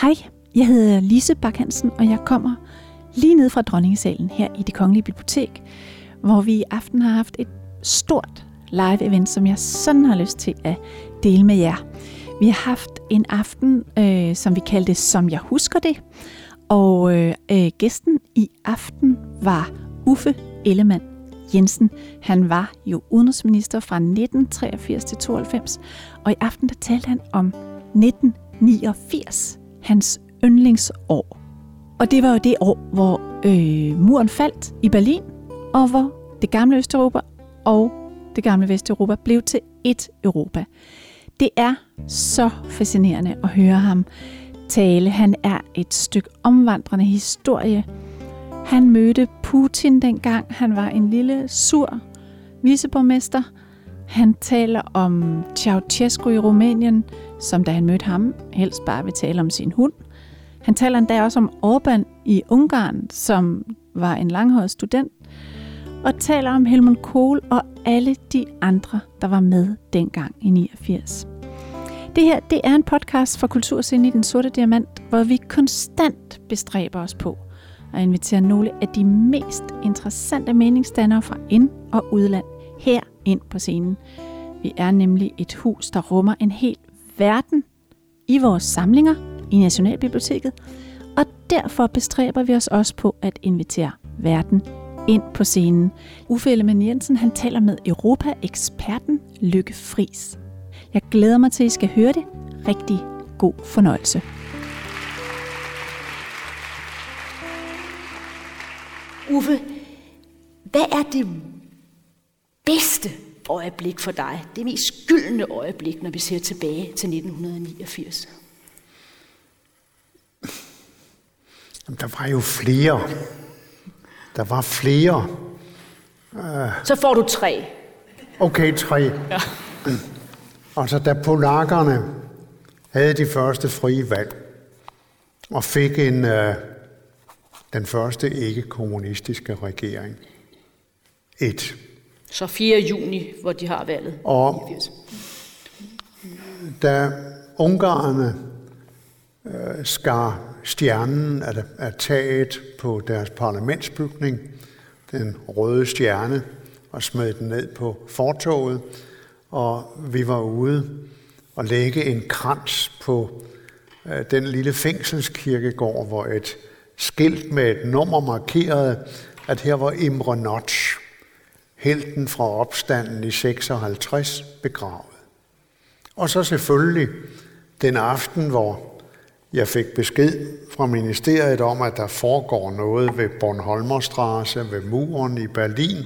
Hej, jeg hedder Lise Bakhansen, og jeg kommer lige ned fra Dronningesalen her i det Kongelige Bibliotek, hvor vi i aften har haft et stort live-event, som jeg sådan har lyst til at dele med jer. Vi har haft en aften, øh, som vi kaldte Som jeg husker det, og øh, øh, gæsten i aften var Uffe Ellemann Jensen. Han var jo udenrigsminister fra 1983 til 92, og i aften der talte han om 1989, hans yndlingsår. Og det var jo det år, hvor øh, muren faldt i Berlin, og hvor det gamle Østeuropa og det gamle Vesteuropa blev til et Europa. Det er så fascinerende at høre ham tale. Han er et stykke omvandrende historie. Han mødte Putin dengang. Han var en lille sur viceborgmester. Han taler om Ceausescu i Rumænien, som da han mødte ham, helst bare vil tale om sin hund. Han taler endda også om Orbán i Ungarn, som var en langhåret student, og taler om Helmut Kohl og alle de andre, der var med dengang i 89. Det her det er en podcast fra Kulturscenen i Den Sorte Diamant, hvor vi konstant bestræber os på at invitere nogle af de mest interessante meningsdannere fra ind- og udland her ind på scenen. Vi er nemlig et hus, der rummer en helt verden i vores samlinger i Nationalbiblioteket, og derfor bestræber vi os også på at invitere verden ind på scenen. Uffe Ellemann Jensen han taler med Europa-eksperten Lykke Fris. Jeg glæder mig til, at I skal høre det. Rigtig god fornøjelse. Uffe, hvad er det bedste øjeblik for dig? Det mest skyldende øjeblik, når vi ser tilbage til 1989? Jamen, der var jo flere. Der var flere. Så får du tre. Okay, tre. Ja. Altså, da polakkerne havde de første frie valg, og fik en, øh, den første ikke-kommunistiske regering. Et. Så 4. juni, hvor de har valget. Og 89. da ungarerne øh, skar stjernen af, af taget på deres parlamentsbygning, den røde stjerne, og smed den ned på fortoget, og vi var ude og lægge en krans på øh, den lille fængselskirkegård, hvor et skilt med et nummer markerede, at her var Imre Notch, helten fra opstanden i 56, begravet. Og så selvfølgelig den aften, hvor jeg fik besked fra ministeriet om, at der foregår noget ved Bornholmerstrasse, ved muren i Berlin.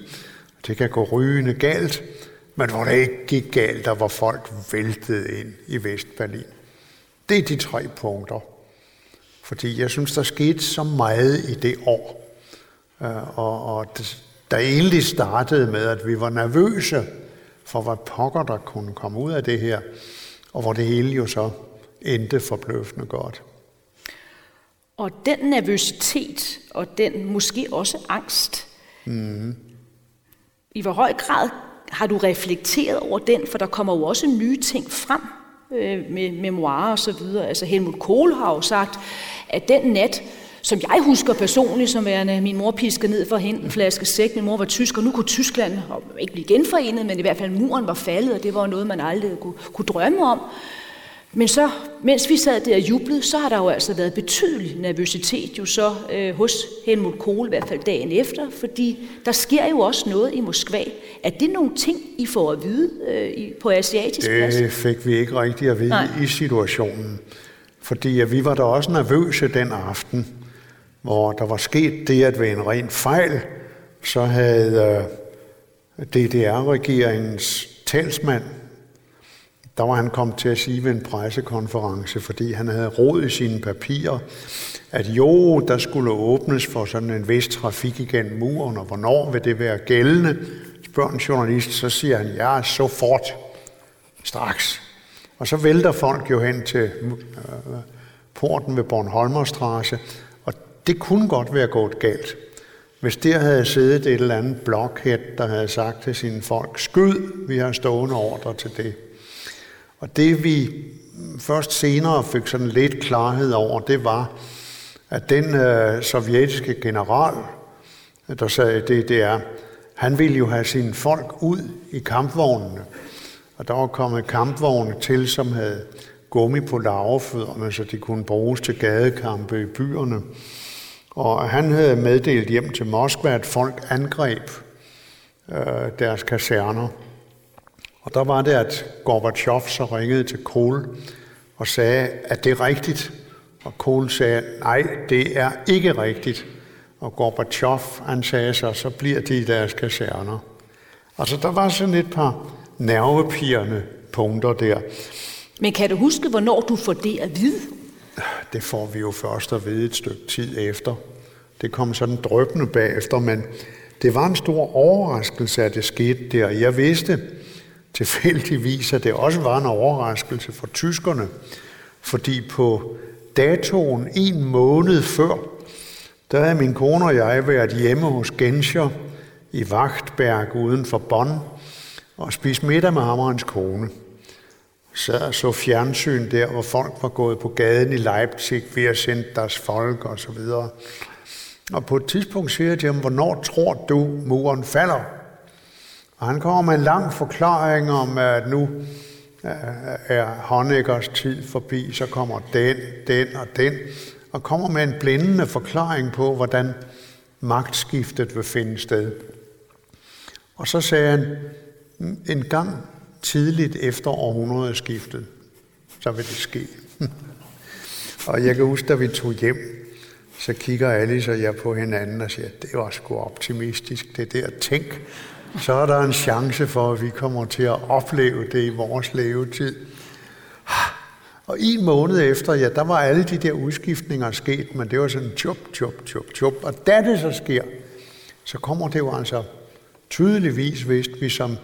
Det kan gå rygende galt, men hvor det ikke gik galt, der var folk væltet ind i Vestberlin. Det er de tre punkter. Fordi jeg synes, der skete så meget i det år. Øh, og, og det, der egentlig startede med, at vi var nervøse for, hvad pokker der kunne komme ud af det her, og hvor det hele jo så endte forbløffende godt. Og den nervøsitet, og den måske også angst, mm. i hvor høj grad har du reflekteret over den, for der kommer jo også nye ting frem øh, med memoirer og så videre. Altså Helmut Kohl har jo sagt, at den nat, som jeg husker personligt, som værende, min mor piskede ned for at hente en flaske sæk, min mor var tysk, og nu kunne Tyskland ikke blive genforenet, men i hvert fald muren var faldet, og det var noget, man aldrig kunne, kunne drømme om. Men så, mens vi sad der og jublede, så har der jo altså været betydelig nervøsitet jo så øh, hos Helmut Kohl, i hvert fald dagen efter, fordi der sker jo også noget i Moskva. Er det nogle ting, I får at vide øh, på asiatisk plads? Det fik vi ikke rigtig at vide Nej. i situationen. Fordi at vi var da også nervøse den aften, hvor der var sket det, at ved en ren fejl, så havde øh, DDR-regeringens talsmand, der var han kommet til at sige ved en pressekonference, fordi han havde råd i sine papirer, at jo, der skulle åbnes for sådan en vis trafik igennem muren, og hvornår vil det være gældende? Spørger en journalist, så siger han, ja, så fort, straks. Og så vælter folk jo hen til øh, porten ved Bornholmerstrasse, det kunne godt være gået galt. Hvis der havde siddet et eller andet blokhed, der havde sagt til sine folk, skyd, vi har stående ordre til det. Og det vi først senere fik sådan lidt klarhed over, det var, at den øh, sovjetiske general, der sad i DDR, han ville jo have sine folk ud i kampvognene. Og der var kommet kampvogne til, som havde gummi på lavefødderne, så de kunne bruges til gadekampe i byerne. Og han havde meddelt hjem til Moskva, at folk angreb øh, deres kaserner. Og der var det, at Gorbachev så ringede til Kohl og sagde, at det er rigtigt. Og Kohl sagde, nej, det er ikke rigtigt. Og Gorbachev, han sagde så, så bliver de i deres kaserner. Altså, der var sådan et par nervepirrende punkter der. Men kan du huske, hvornår du får det at vide? Det får vi jo først at vide et stykke tid efter. Det kom sådan drøbende bagefter, men det var en stor overraskelse, at det skete der. Jeg vidste tilfældigvis, at det også var en overraskelse for tyskerne, fordi på datoen en måned før, der havde min kone og jeg været hjemme hos Genscher i Wachtberg uden for Bonn og spist middag med ham og hans kone. Så så fjernsyn der, hvor folk var gået på gaden i Leipzig ved at sende deres folk og så videre. Og på et tidspunkt siger jeg til ham, hvornår tror du, muren falder? Og han kommer med en lang forklaring om, at nu øh, er Honeckers tid forbi, så kommer den, den og den, og kommer med en blændende forklaring på, hvordan magtskiftet vil finde sted. Og så sagde han, mm, en gang tidligt efter århundredeskiftet, så vil det ske. og jeg kan huske, da vi tog hjem, så kigger Alice og jeg på hinanden og siger, det var sgu optimistisk, det der tænk. Så er der en chance for, at vi kommer til at opleve det i vores levetid. Og en måned efter, ja, der var alle de der udskiftninger sket, men det var sådan tjup, tjup, tjup, tjup. Og da det så sker, så kommer det jo altså tydeligvis, hvis vi, som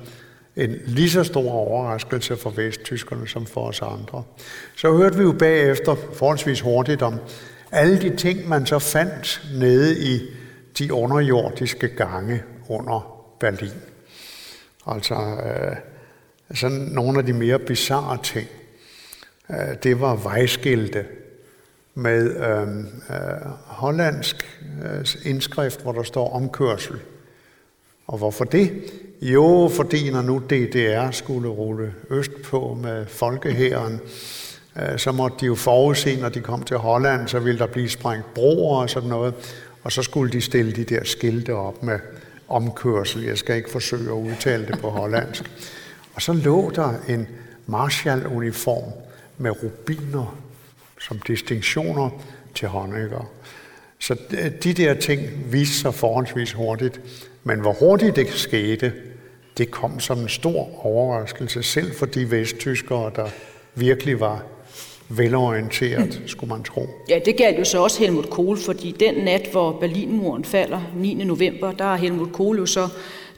en lige så stor overraskelse for vesttyskerne som for os andre. Så hørte vi jo bagefter forholdsvis hurtigt om alle de ting, man så fandt nede i de underjordiske gange under Berlin. Altså øh, sådan nogle af de mere bizarre ting. Øh, det var vejskilte med øh, øh, hollandsk øh, indskrift, hvor der står omkørsel. Og hvorfor det? Jo, fordi når nu DDR skulle rulle østpå med folkehæren, øh, så måtte de jo forudse, når de kom til Holland, så ville der blive sprængt broer og sådan noget, og så skulle de stille de der skilte op med omkørsel. Jeg skal ikke forsøge at udtale det på hollandsk. Og så lå der en Marshall-uniform med rubiner som distinktioner til Honecker. Så øh, de der ting viste sig forholdsvis hurtigt. Men hvor hurtigt det skete, det kom som en stor overraskelse, selv for de vesttyskere, der virkelig var velorienteret, skulle man tro. Ja, det galt jo så også Helmut Kohl, fordi den nat, hvor Berlinmuren falder, 9. november, der har Helmut Kohl jo så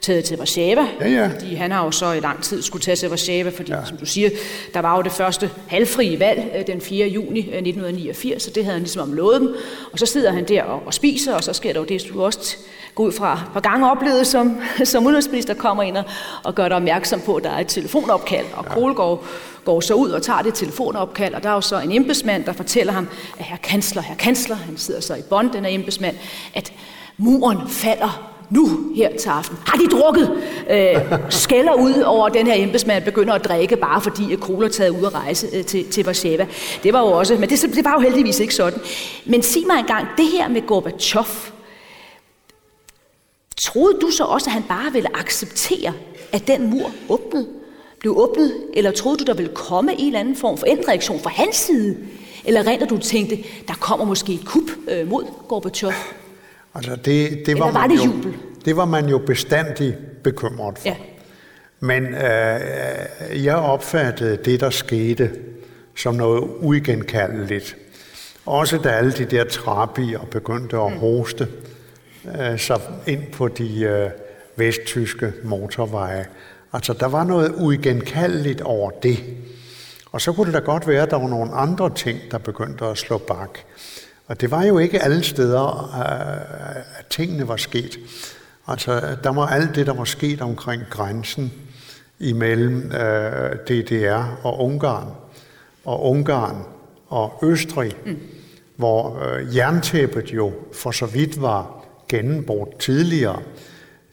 taget til Warszawa, ja, ja. fordi han har jo så i lang tid skulle tage til Warszawa, fordi ja. som du siger, der var jo det første halvfrie valg øh, den 4. juni 1989, øh, så det havde han ligesom om lovet dem, og så sidder han der og, og spiser, og så sker der jo det, du også gå ud fra et par gange oplevet som, som udenrigsminister, kommer ind og, og gør dig opmærksom på, at der er et telefonopkald, og Kohl går, går så ud og tager det telefonopkald, og der er jo så en embedsmand, der fortæller ham, at herr kansler, herr kansler, han sidder så i bånd, den er embedsmand, at muren falder nu her til aften. Har de drukket? Øh, skælder ud over, at den her embedsmand begynder at drikke, bare fordi at Kohl er taget ud at rejse øh, til, til Warszawa. Det var jo også, men det, det var jo heldigvis ikke sådan. Men sig mig engang, det her med Gorbachev, Troede du så også, at han bare ville acceptere, at den mur åbnede, blev åbnet? Eller troede du, der ville komme en eller anden form for reaktion fra hans side? Eller rent du tænkte, der kommer måske et kup øh, mod Gorbachev? Altså det, det var, var, var det jubel? Jo, det var man jo bestandig bekymret for. Ja. Men øh, jeg opfattede det, der skete, som noget uigenkaldeligt. Også da alle de der trappier begyndte at hoste. Mm øh, så ind på de øh, vesttyske motorveje. Altså, der var noget uigenkaldeligt over det. Og så kunne det da godt være, at der var nogle andre ting, der begyndte at slå bak. Og det var jo ikke alle steder, øh, at tingene var sket. Altså, der var alt det, der var sket omkring grænsen imellem øh, DDR og Ungarn, og Ungarn og Østrig, mm. hvor øh, jerntæppet jo for så vidt var gennembrudt tidligere.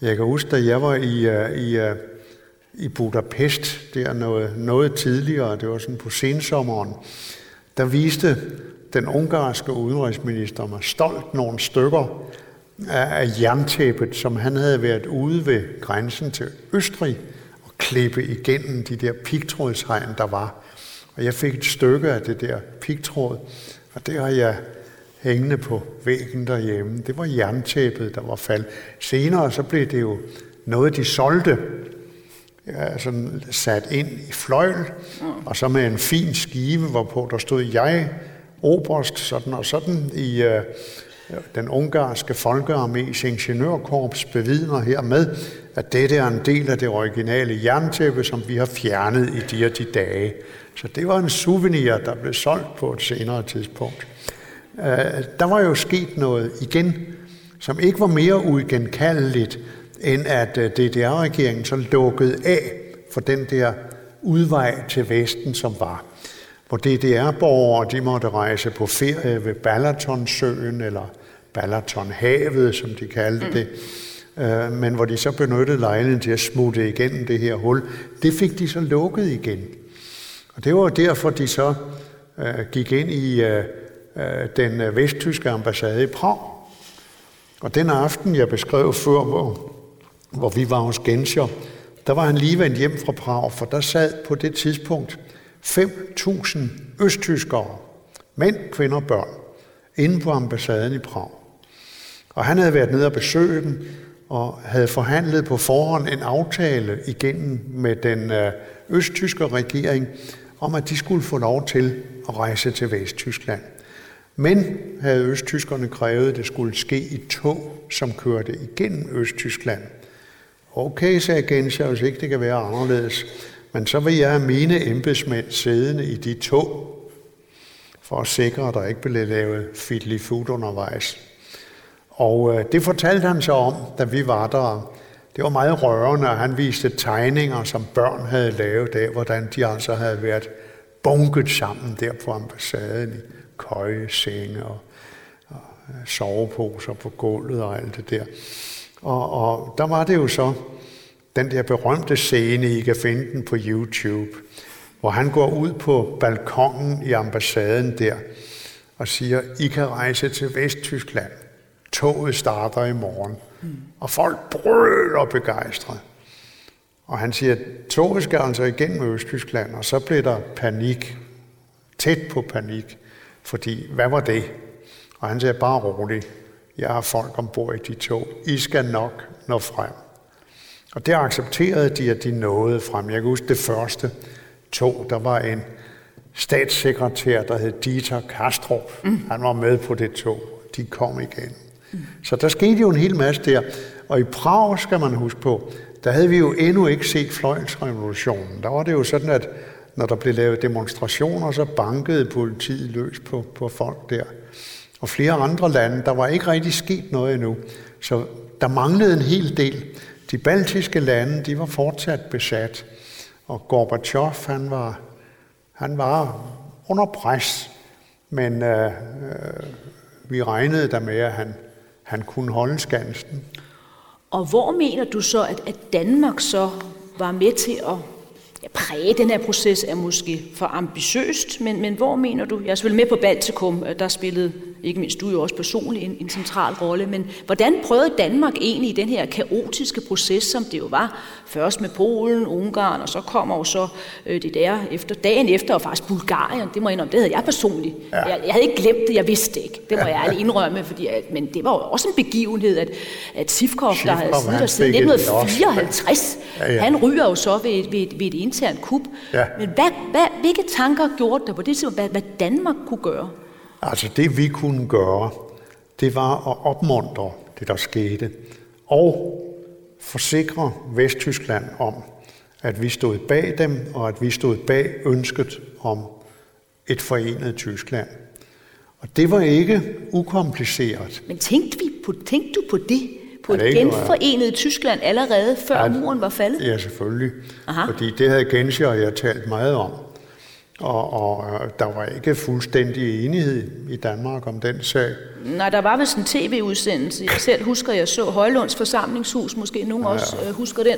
Jeg kan huske, da jeg var i, øh, i, øh, i Budapest, der noget, noget tidligere, det var sådan på sensommeren, der viste den ungarske udenrigsminister mig stolt nogle stykker af jerntæppet, som han havde været ude ved grænsen til Østrig og klippe igennem de der pigtrådshegn, der var. Og jeg fik et stykke af det der pigtråd, og det har jeg hængende på væggen derhjemme. Det var jerntæppet, der var faldet. Senere så blev det jo noget, de solgte, ja, sådan sat ind i fløjl, og så med en fin skive, hvorpå der stod jeg, oberst, sådan og sådan, i øh, den ungarske folkearmés ingeniørkorps bevidner hermed, at dette er en del af det originale jerntæppe, som vi har fjernet i de og de dage. Så det var en souvenir, der blev solgt på et senere tidspunkt. Øh, der var jo sket noget igen, som ikke var mere uigenkaldeligt, end at øh, DDR-regeringen så lukkede af for den der udvej til Vesten, som var. Hvor DDR-borgere de måtte rejse på ferie ved Balatonsøen, eller Balatonhavet, som de kaldte det, mm. men hvor de så benyttede lejligheden til at smutte igennem det her hul. Det fik de så lukket igen. Og det var derfor, de så øh, gik ind i øh, øh den øh, vesttyske ambassade i Prag. Og den aften, jeg beskrev før, hvor hvor vi var hos Genscher, der var han lige vendt hjem fra Prag, for der sad på det tidspunkt 5.000 østtyskere, mænd, kvinder og børn, inde på ambassaden i Prag. Og han havde været nede og besøge dem, og havde forhandlet på forhånd en aftale igennem med den øh, østtyske regering, om at de skulle få lov til at rejse til Vesttyskland. Men havde østtyskerne krævet, at det skulle ske i tog, som kørte igennem Østtyskland – Okay, sagde Genscher, hvis ikke det kan være anderledes. Men så vil jeg have mine embedsmænd siddende i de tog, for at sikre, at der ikke blev lavet fiddly food undervejs. Og øh, det fortalte han så om, da vi var der. Det var meget rørende, og han viste tegninger, som børn havde lavet af, hvordan de altså havde været bunket sammen der på ambassaden i køjesenge og, og soveposer på gulvet og alt det der. Og, og der var det jo så den der berømte scene, I kan finde den på YouTube, hvor han går ud på balkongen i ambassaden der og siger, I kan rejse til Vesttyskland. Toget starter i morgen. Mm. Og folk brøler begejstret. Og han siger, at toget skal altså igennem Østtyskland, og så blev der panik. Tæt på panik. Fordi, hvad var det? Og han siger, bare roligt. Jeg har folk ombord i de tog. I skal nok nå frem. Og det accepterede de, at de nåede frem. Jeg kan huske det første tog, der var en statssekretær, der hed Dieter Kastrup. Mm. Han var med på det tog. De kom igen. Mm. Så der skete jo en hel masse der. Og i Prag, skal man huske på, der havde vi jo endnu ikke set fløjelsrevolutionen. Der var det jo sådan, at når der blev lavet demonstrationer, så bankede politiet løs på, på folk der og flere andre lande. Der var ikke rigtig sket noget endnu. Så der manglede en hel del. De baltiske lande, de var fortsat besat. Og Gorbachev, han var, han var under pres. Men øh, øh, vi regnede der med, at han, han kunne holde skansen. Og hvor mener du så, at, at Danmark så var med til at præge den her proces er måske for ambitiøst, men, men hvor mener du, jeg er selvfølgelig med på Baltikum, der spillede ikke mindst du jo også personligt en, en central rolle, men hvordan prøvede Danmark egentlig i den her kaotiske proces, som det jo var, først med Polen, Ungarn, og så kommer jo så øh, det der efter, dagen efter, og faktisk Bulgarien, det må jeg indrømme, det havde jeg personligt. Ja. Jeg, jeg havde ikke glemt det, jeg vidste det ikke, det må jeg ærligt indrømme, fordi, at, men det var jo også en begivenhed, at, at Sivkov, der havde siddet der siden 1954, ja, ja. han ryger jo så ved, ved, ved et internt kup. Ja. Men hvad, hvad, hvilke tanker gjorde der på det hvad, hvad Danmark kunne gøre? Altså det vi kunne gøre, det var at opmuntre det, der skete, og forsikre Vesttyskland om, at vi stod bag dem, og at vi stod bag ønsket om et forenet Tyskland. Og det var ikke ukompliceret. Men tænkte, vi på, tænkte du på det på et genforenet Tyskland allerede før ja, muren var faldet? Ja, selvfølgelig. Aha. Fordi det havde Genscher og jeg talt meget om. Og, og der var ikke fuldstændig enighed i Danmark om den sag. Nej, der var vist en tv-udsendelse. Jeg selv husker, jeg så Højlunds forsamlingshus, måske nogen ja, også øh, husker den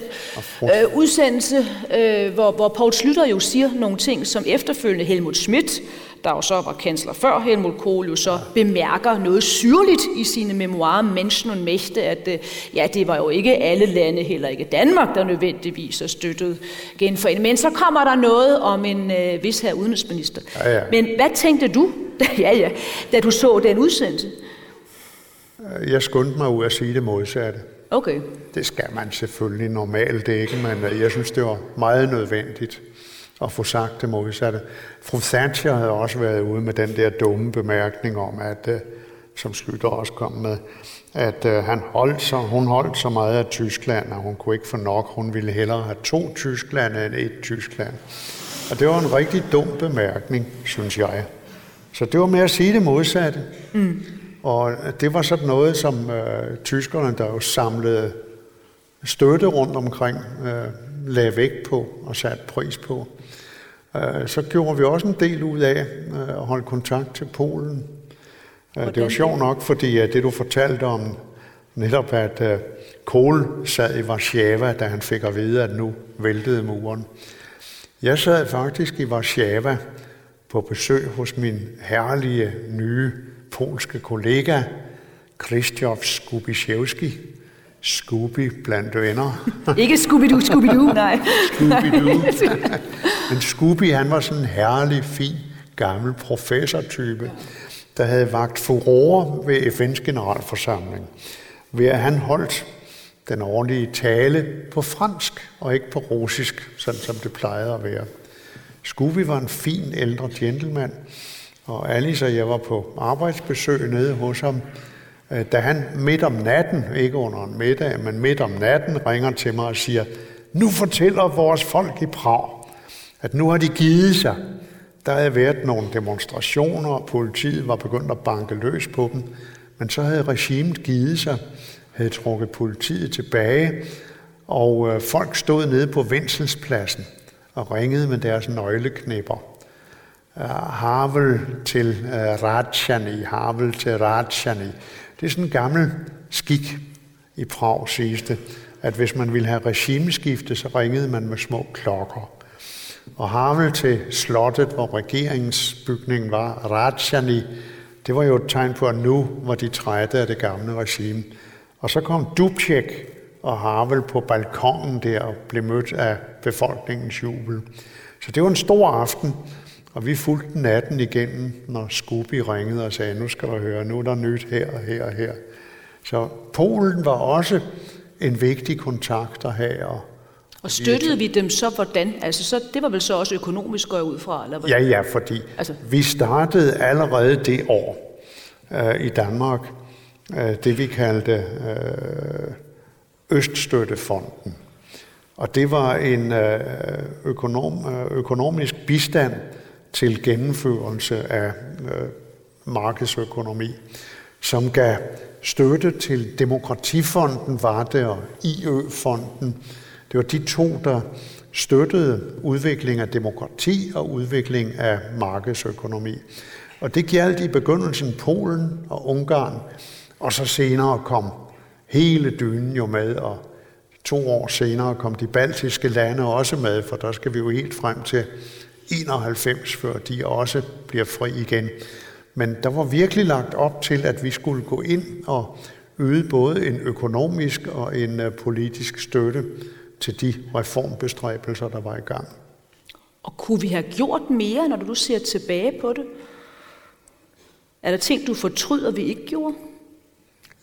øh, udsendelse, øh, hvor, hvor Paul Slytter jo siger nogle ting, som efterfølgende Helmut Schmidt der jo så var kansler før Helmut Kohl, jo så bemærker noget syrligt i sine memoarer, Menschen und Mächte, at øh, ja, det var jo ikke alle lande, heller ikke Danmark, der nødvendigvis har støttet genforening. Men så kommer der noget om en øh, vis her udenrigsminister. Ja, ja. Men hvad tænkte du, da, ja, ja, da du så den udsendelse? Jeg skyndte mig ud at sige det modsatte. Okay. Det skal man selvfølgelig normalt ikke, men øh, jeg synes, det var meget nødvendigt at få sagt det modsatte. Fru Thatcher havde også været ude med den der dumme bemærkning om, at, øh, som Slytter også kom med, at uh, han holdt så, hun holdt så meget af Tyskland, at hun kunne ikke få nok. Hun ville hellere have to Tyskland end et Tyskland. Og det var en rigtig dum bemærkning, synes jeg. Så det var med at sige det modsatte. Mm. Og det var sådan noget, som uh, tyskerne, der jo samlede støtte rundt omkring, uh, lagde vægt på og satte pris på. Øh, så gjorde vi også en del ud af øh, at holde kontakt til Polen. Hvordan? Det var sjovt nok, fordi det du fortalte om, netop at Kohl sad i Warszawa, da han fik at vide, at nu væltede muren. Jeg sad faktisk i Warszawa på besøg hos min herlige nye polske kollega, Krzysztof Skubiszewski, Scooby blandt venner. Ikke Scooby-Doo, Scooby-Doo, nej. Scooby-Doo. Men Scooby, han var sådan en herlig, fin, gammel professortype, der havde vagt furore ved FN's generalforsamling, ved at han holdt den årlige tale på fransk og ikke på russisk, sådan som det plejede at være. Scooby var en fin ældre gentleman, og Alice og jeg var på arbejdsbesøg nede hos ham, Øh, da han midt om natten, ikke under en middag, men midt om natten, ringer til mig og siger, nu fortæller vores folk i Prag, at nu har de givet sig. Der havde været nogle demonstrationer, og politiet var begyndt at banke løs på dem, men så havde regimet givet sig, havde trukket politiet tilbage, og øh, folk stod nede på Venselspladsen og ringede med deres nøgleknipper. Øh, Havel til Ratchani, Havel til Ratchani. Det er sådan en gammel skik i Prag, siges det, at hvis man ville have regimeskifte, så ringede man med små klokker. Og Havel til slottet, hvor regeringsbygningen var, Rajani, det var jo et tegn på, at nu var de trætte af det gamle regime. Og så kom Dubček og Havel på balkongen der og blev mødt af befolkningens jubel. Så det var en stor aften, og vi fulgte natten igennem, når Scooby ringede og sagde, nu skal du høre, nu er der nyt her og her og her. Så Polen var også en vigtig kontakt at have. Og, og støttede vi dem så hvordan? Altså, så, det var vel så også økonomisk, går ud fra? Eller Ja, ja, fordi altså. vi startede allerede det år øh, i Danmark, øh, det vi kaldte øh, Øststøttefonden. Og det var en øh, økonom, øh, økonomisk bistand til gennemførelse af øh, markedsøkonomi, som gav støtte til Demokratifonden, var det, og IØ-fonden. Det var de to, der støttede udvikling af demokrati og udvikling af markedsøkonomi. Og det gjaldt i begyndelsen Polen og Ungarn, og så senere kom hele dynen jo med, og to år senere kom de baltiske lande også med, for der skal vi jo helt frem til 91, før de også bliver fri igen. Men der var virkelig lagt op til, at vi skulle gå ind og yde både en økonomisk og en øh, politisk støtte til de reformbestræbelser, der var i gang. Og kunne vi have gjort mere, når du ser tilbage på det? Er der ting, du fortryder, vi ikke gjorde?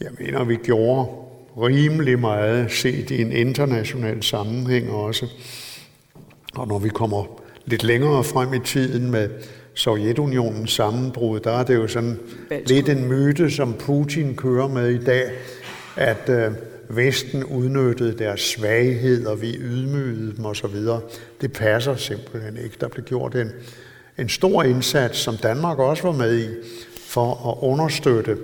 Jeg mener, vi gjorde rimelig meget set i en international sammenhæng også. Og når vi kommer lidt længere frem i tiden med Sovjetunionens sammenbrud, der er det jo sådan Balsk. lidt en myte, som Putin kører med i dag, at øh, Vesten udnyttede deres svaghed, og vi ydmygede dem osv. Det passer simpelthen ikke. Der blev gjort en, en stor indsats, som Danmark også var med i, for at understøtte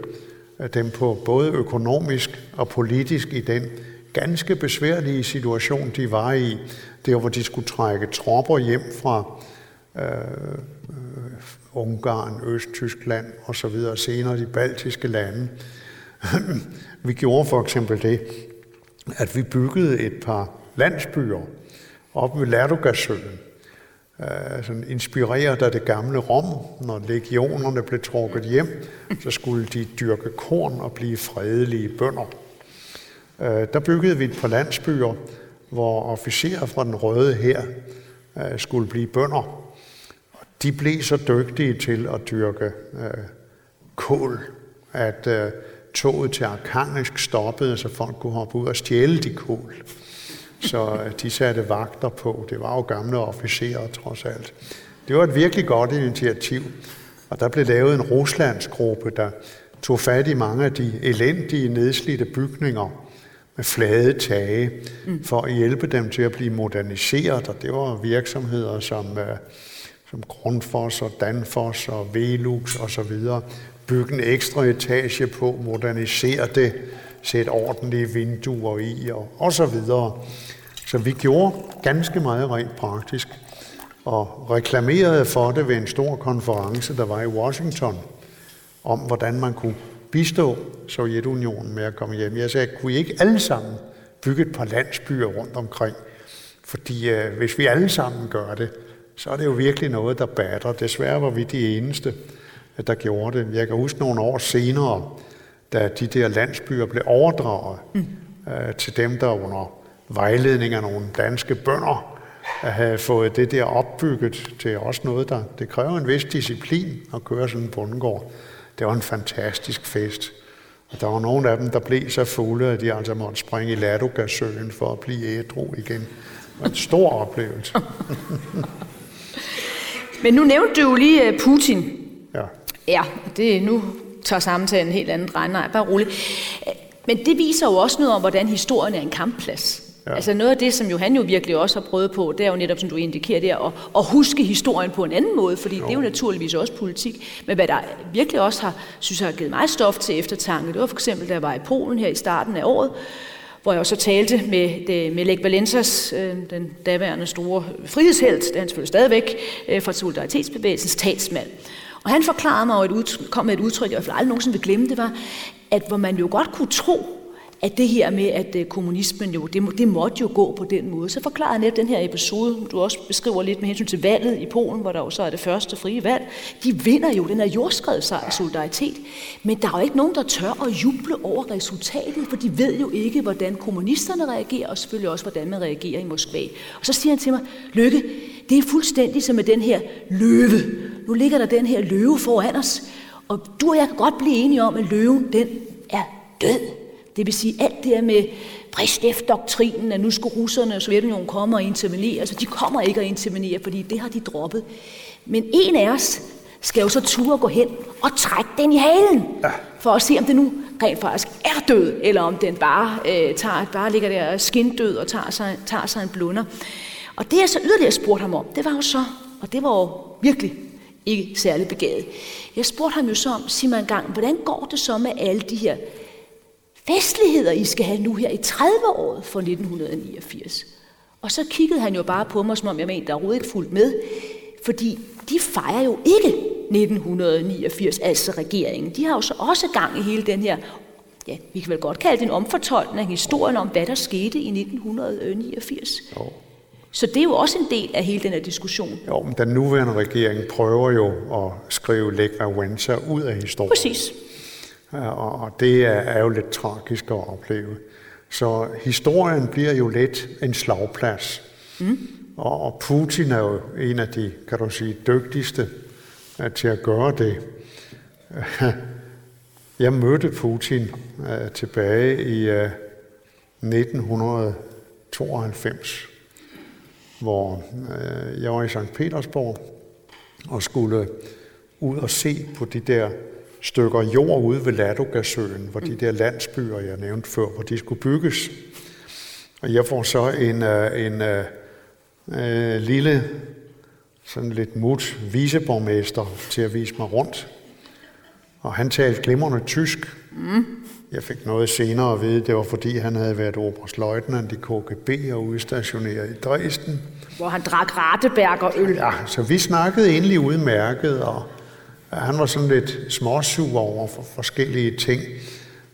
dem på både økonomisk og politisk i den ganske besværlige situation, de var i, der hvor de skulle trække tropper hjem fra øh, øh, Ungarn, Østtyskland og så videre, senere de baltiske lande. vi gjorde for eksempel det, at vi byggede et par landsbyer op ved Ladogasøen, øh, sådan inspireret af det gamle Rom. Når legionerne blev trukket hjem, så skulle de dyrke korn og blive fredelige bønder. Øh, der byggede vi et par landsbyer, hvor officerer fra den røde her øh, skulle blive bønder. De blev så dygtige til at dyrke øh, kål, at øh, toget til Arkhangelsk stoppede, så folk kunne hoppe ud og stjæle de kål. Så øh, de satte vagter på. Det var jo gamle officerer trods alt. Det var et virkelig godt initiativ. Og der blev lavet en Ruslandsgruppe, der tog fat i mange af de elendige, nedslidte bygninger med flade tage, mm. for at hjælpe dem til at blive moderniseret. Og det var virksomheder som, uh, som Grundfos og Danfoss og Velux og så videre. Bygge en ekstra etage på, modernisere det, sætte ordentlige vinduer i og, og så videre. Så vi gjorde ganske meget rent praktisk og reklamerede for det ved en stor konference, der var i Washington, om hvordan man kunne bistå Sovjetunionen med at komme hjem. Jeg sagde, kunne I ikke alle sammen bygge et par landsbyer rundt omkring? Fordi øh, hvis vi alle sammen gør det, så er det jo virkelig noget, der batter. Desværre var vi de eneste, der gjorde det. Jeg kan huske nogle år senere, da de der landsbyer blev overdraget mm. øh, til dem, der under vejledning af nogle danske bønder havde fået det der opbygget til også noget, der det kræver en vis disciplin at køre sådan en bundegård. Det var en fantastisk fest. Og der var nogle af dem, der blev så fulde, at de altså måtte springe i Ladogasøen for at blive ædru igen. Det var en stor oplevelse. Men nu nævnte du jo lige øh, Putin. Ja. Ja, det nu tager samtalen en helt anden drejning. Nej, bare roligt. Men det viser jo også noget om, hvordan historien er en kampplads. Ja. Altså noget af det, som jo han jo virkelig også har prøvet på, det er jo netop, som du indikerer der, at, at huske historien på en anden måde, fordi jo. det er jo naturligvis også politik. Men hvad der virkelig også har, synes jeg, har givet mig stof til eftertanke, det var for eksempel, da jeg var i Polen her i starten af året, hvor jeg også talte med, det, med Lech Valensas, øh, den daværende store frihedshelt, det er han selvfølgelig stadigvæk, øh, fra Solidaritetsbevægelsens talsmand. Og han forklarede mig, og et udtryk, kom med et udtryk, jeg i hvert fald aldrig nogensinde vil glemme, det var, at hvor man jo godt kunne tro, at det her med, at øh, kommunismen jo, det, det måtte jo gå på den måde. Så forklarer netop den her episode, du også beskriver lidt med hensyn til valget i Polen, hvor der jo så er det første frie valg. De vinder jo den her jordskred sig af solidaritet. Men der er jo ikke nogen, der tør at juble over resultatet, for de ved jo ikke, hvordan kommunisterne reagerer, og selvfølgelig også, hvordan man reagerer i Moskva. Og så siger han til mig, Lykke, det er fuldstændig som med den her løve. Nu ligger der den her løve foran os, og du og jeg kan godt blive enige om, at løven, den er død. Det vil sige alt det her med Brezhnev-doktrinen, at nu skulle russerne og Sovjetunionen komme og intervenere. Altså, de kommer ikke at intervenere, fordi det har de droppet. Men en af os skal jo så ture gå hen og trække den i halen, ja. for at se, om det nu rent faktisk er død, eller om den bare, øh, tager, bare ligger der skindød og tager sig, tager sig en blunder. Og det jeg så yderligere spurgte ham om, det var jo så, og det var jo virkelig ikke særlig begavet. Jeg spurgte ham jo så om, sig mig en gang, hvordan går det så med alle de her festligheder, I skal have nu her i 30-året for 1989. Og så kiggede han jo bare på mig, som om jeg mente, der overhovedet ikke fuldt med. Fordi de fejrer jo ikke 1989, altså regeringen. De har jo så også gang i hele den her, ja, vi kan vel godt kalde det en omfortolkning af historien om, hvad der skete i 1989. Jo. Så det er jo også en del af hele den her diskussion. Jo, men den nuværende regering prøver jo at skrive Lech Wałęsa ud af historien. Præcis. Og det er jo lidt tragisk at opleve. Så historien bliver jo lidt en slagplads. Mm. Og Putin er jo en af de, kan du sige, dygtigste til at gøre det. Jeg mødte Putin tilbage i 1992, hvor jeg var i St. Petersborg og skulle ud og se på de der stykker jord ude ved Ladogasøen, hvor de der landsbyer, jeg nævnte før, hvor de skulle bygges. Og jeg får så en, øh, en, en, øh, en lille, sådan lidt mut viceborgmester til at vise mig rundt. Og han talte glimrende tysk. Mm. Jeg fik noget senere at vide, det var fordi han havde været oberstløjtnant i KGB og udstationeret i Dresden. Hvor han drak Rateberg og øl. Ja, så vi snakkede egentlig udmærket, og han var sådan lidt småsug over for forskellige ting.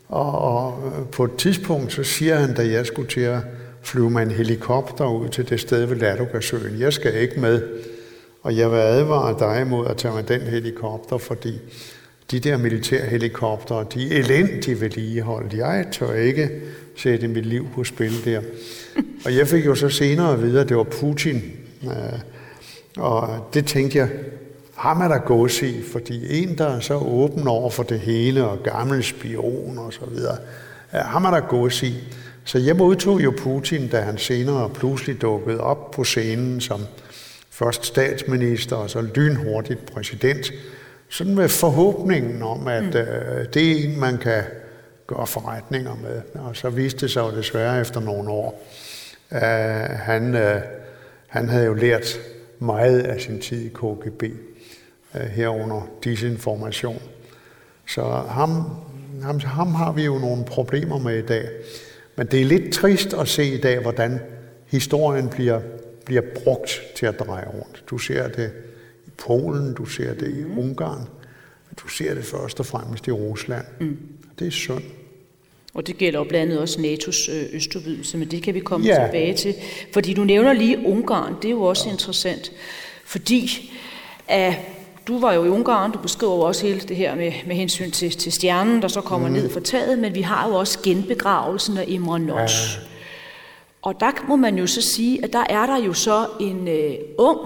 Og, og øh, på et tidspunkt, så siger han, da jeg skulle til at flyve med en helikopter ud til det sted ved Ladogasøen, jeg skal ikke med, og jeg vil advare dig imod at tage med den helikopter, fordi de der militærhelikoptere, de er elendigt vedligeholdt. Jeg tør ikke sætte mit liv på spil der. Og jeg fik jo så senere at vide, at det var Putin. Øh, og det tænkte jeg, ham er der gås i, fordi en, der er så åben over for det hele, og gammel spion og så videre, ham er der gås i. Så jeg modtog jo Putin, da han senere pludselig dukkede op på scenen som først statsminister og så lynhurtigt præsident, sådan med forhåbningen om, at mm. øh, det er en, man kan gøre forretninger med. Og så viste det sig jo desværre efter nogle år, at han, øh, han havde jo lært meget af sin tid i KGB, øh, herunder disinformation. Så ham, ham, ham har vi jo nogle problemer med i dag. Men det er lidt trist at se i dag, hvordan historien bliver, bliver brugt til at dreje rundt. Du ser det i Polen, du ser det i Ungarn, men du ser det først og fremmest i Rusland. Mm. Det er synd. Og det gælder jo blandt andet også NATO's øh, østudvidelse, men det kan vi komme ja. tilbage til. Fordi du nævner lige Ungarn, det er jo også ja. interessant, fordi at du var jo i Ungarn, du beskriver jo også hele det her med, med hensyn til, til stjernen, der så kommer mm. ned fra taget, men vi har jo også genbegravelsen af Imre Notch. Ja. Og der må man jo så sige, at der er der jo så en øh, ung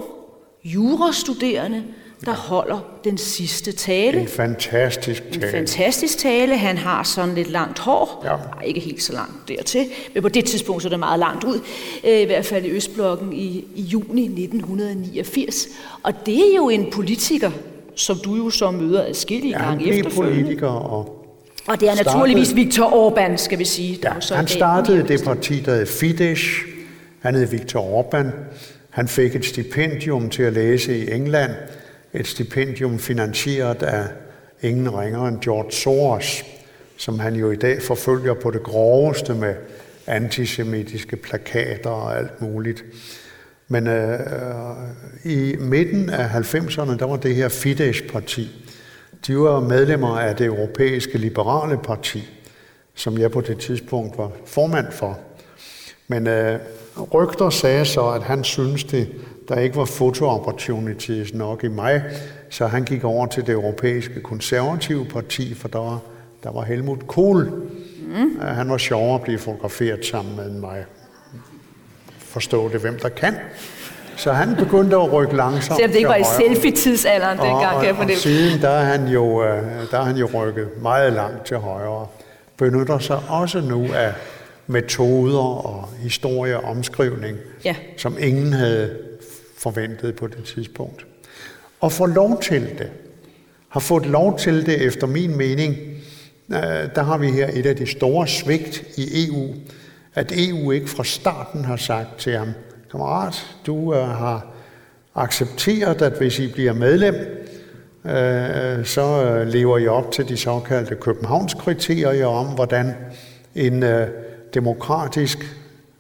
jurastuderende, der holder den sidste tale. En fantastisk tale. En fantastisk tale. Han har sådan lidt langt hår. Ja. Nej, ikke helt så langt dertil, men på det tidspunkt så er det meget langt ud. Øh, I hvert fald i Østblokken i, i juni 1989. Og det er jo en politiker, som du jo så møder adskillige ja, gange efterfølgende. politiker og og det er startede, naturligvis Viktor Orbán, skal vi sige. Ja, så han startede det parti, der hed Fidesz. Han hed Viktor Orbán. Han fik et stipendium til at læse i England et stipendium finansieret af ingen ringere end George Soros, som han jo i dag forfølger på det groveste med antisemitiske plakater og alt muligt. Men øh, i midten af 90'erne, der var det her Fidesz-parti. De var medlemmer af det europæiske liberale parti, som jeg på det tidspunkt var formand for. Men øh, rygter sagde så, at han syntes, det der ikke var foto-opportunities nok i mig, så han gik over til det europæiske konservative parti, for der var, der var Helmut Kohl. Mm. Han var sjovere at blive fotograferet sammen med mig. Forstå det, hvem der kan. Så han begyndte at rykke langsomt Selvom det ikke var i selfie-tidsalderen dengang, kan jeg fornemme. Og siden der er, han jo, øh, der er han jo rykket meget langt til højre. Benytter sig også nu af metoder og historie og omskrivning, ja. som ingen havde forventet på det tidspunkt. Og få lov til det, har fået lov til det efter min mening, øh, der har vi her et af de store svigt i EU, at EU ikke fra starten har sagt til ham, kammerat, du øh, har accepteret, at hvis I bliver medlem, øh, så lever I op til de såkaldte Københavnskriterier om, hvordan en demokratisk,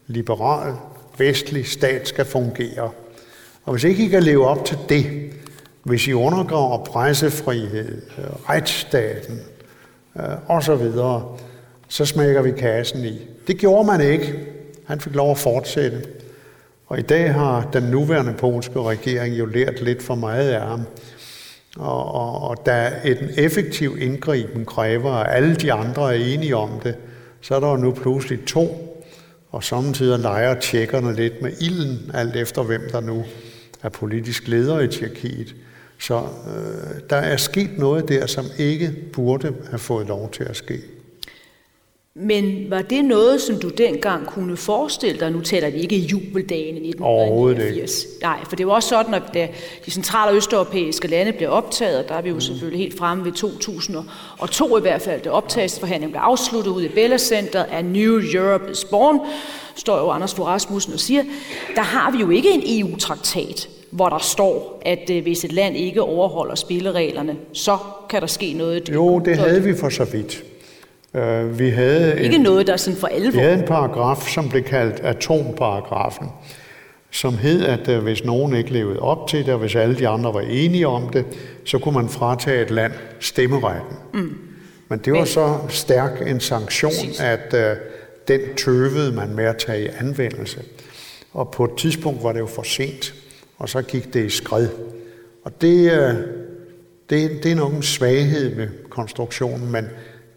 liberal, vestlig stat skal fungere. Og hvis ikke I kan leve op til det, hvis I undergraver pressefrihed, retsstaten øh, osv., så smækker vi kassen i. Det gjorde man ikke. Han fik lov at fortsætte. Og i dag har den nuværende polske regering jo lært lidt for meget af ham. Og, og, og da et effektiv indgriben kræver, at alle de andre er enige om det, så er der jo nu pludselig to, og samtidig leger tjekkerne lidt med ilden, alt efter hvem der nu er politisk leder i Tjekkiet. Så øh, der er sket noget der, som ikke burde have fået lov til at ske. Men var det noget, som du dengang kunne forestille dig? Nu taler vi ikke jubeldagen i 1989. Nej, for det var også sådan, at da de centrale og østeuropæiske lande blev optaget, der er vi jo mm. selvfølgelig helt fremme ved 2002 i hvert fald, det optagelsesforhandling blev afsluttet ud i Bella Center af New Europe is Born, står jo Anders Fogh Rasmussen og siger, der har vi jo ikke en EU-traktat hvor der står, at øh, hvis et land ikke overholder spillereglerne, så kan der ske noget. Jo, det havde vi for så vidt. Uh, vi havde ikke en, noget, der er sådan for alvor. Vi havde en paragraf, som blev kaldt atomparagrafen, som hed, at uh, hvis nogen ikke levede op til det, og hvis alle de andre var enige om det, så kunne man fratage et land stemmeretten. Mm. Men det var Men, så stærk en sanktion, præcis. at uh, den tøvede man med at tage i anvendelse. Og på et tidspunkt var det jo for sent, og så gik det i skred. Og det, det, det er nok en svaghed med konstruktionen, men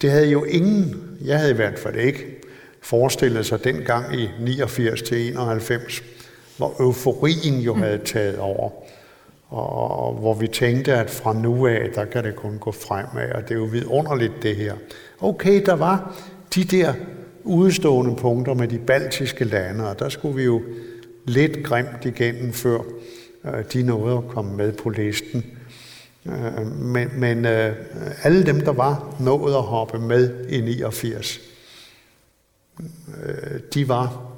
det havde jo ingen, jeg havde i hvert fald ikke, forestillet sig dengang i 89 til 91, hvor euforien jo havde taget over. Og hvor vi tænkte, at fra nu af, der kan det kun gå fremad, og det er jo vidunderligt det her. Okay, der var de der udstående punkter med de baltiske lande, og der skulle vi jo lidt grimt igennem, før øh, de nåede at komme med på listen. Øh, men, men øh, alle dem, der var nået at hoppe med i 89, de var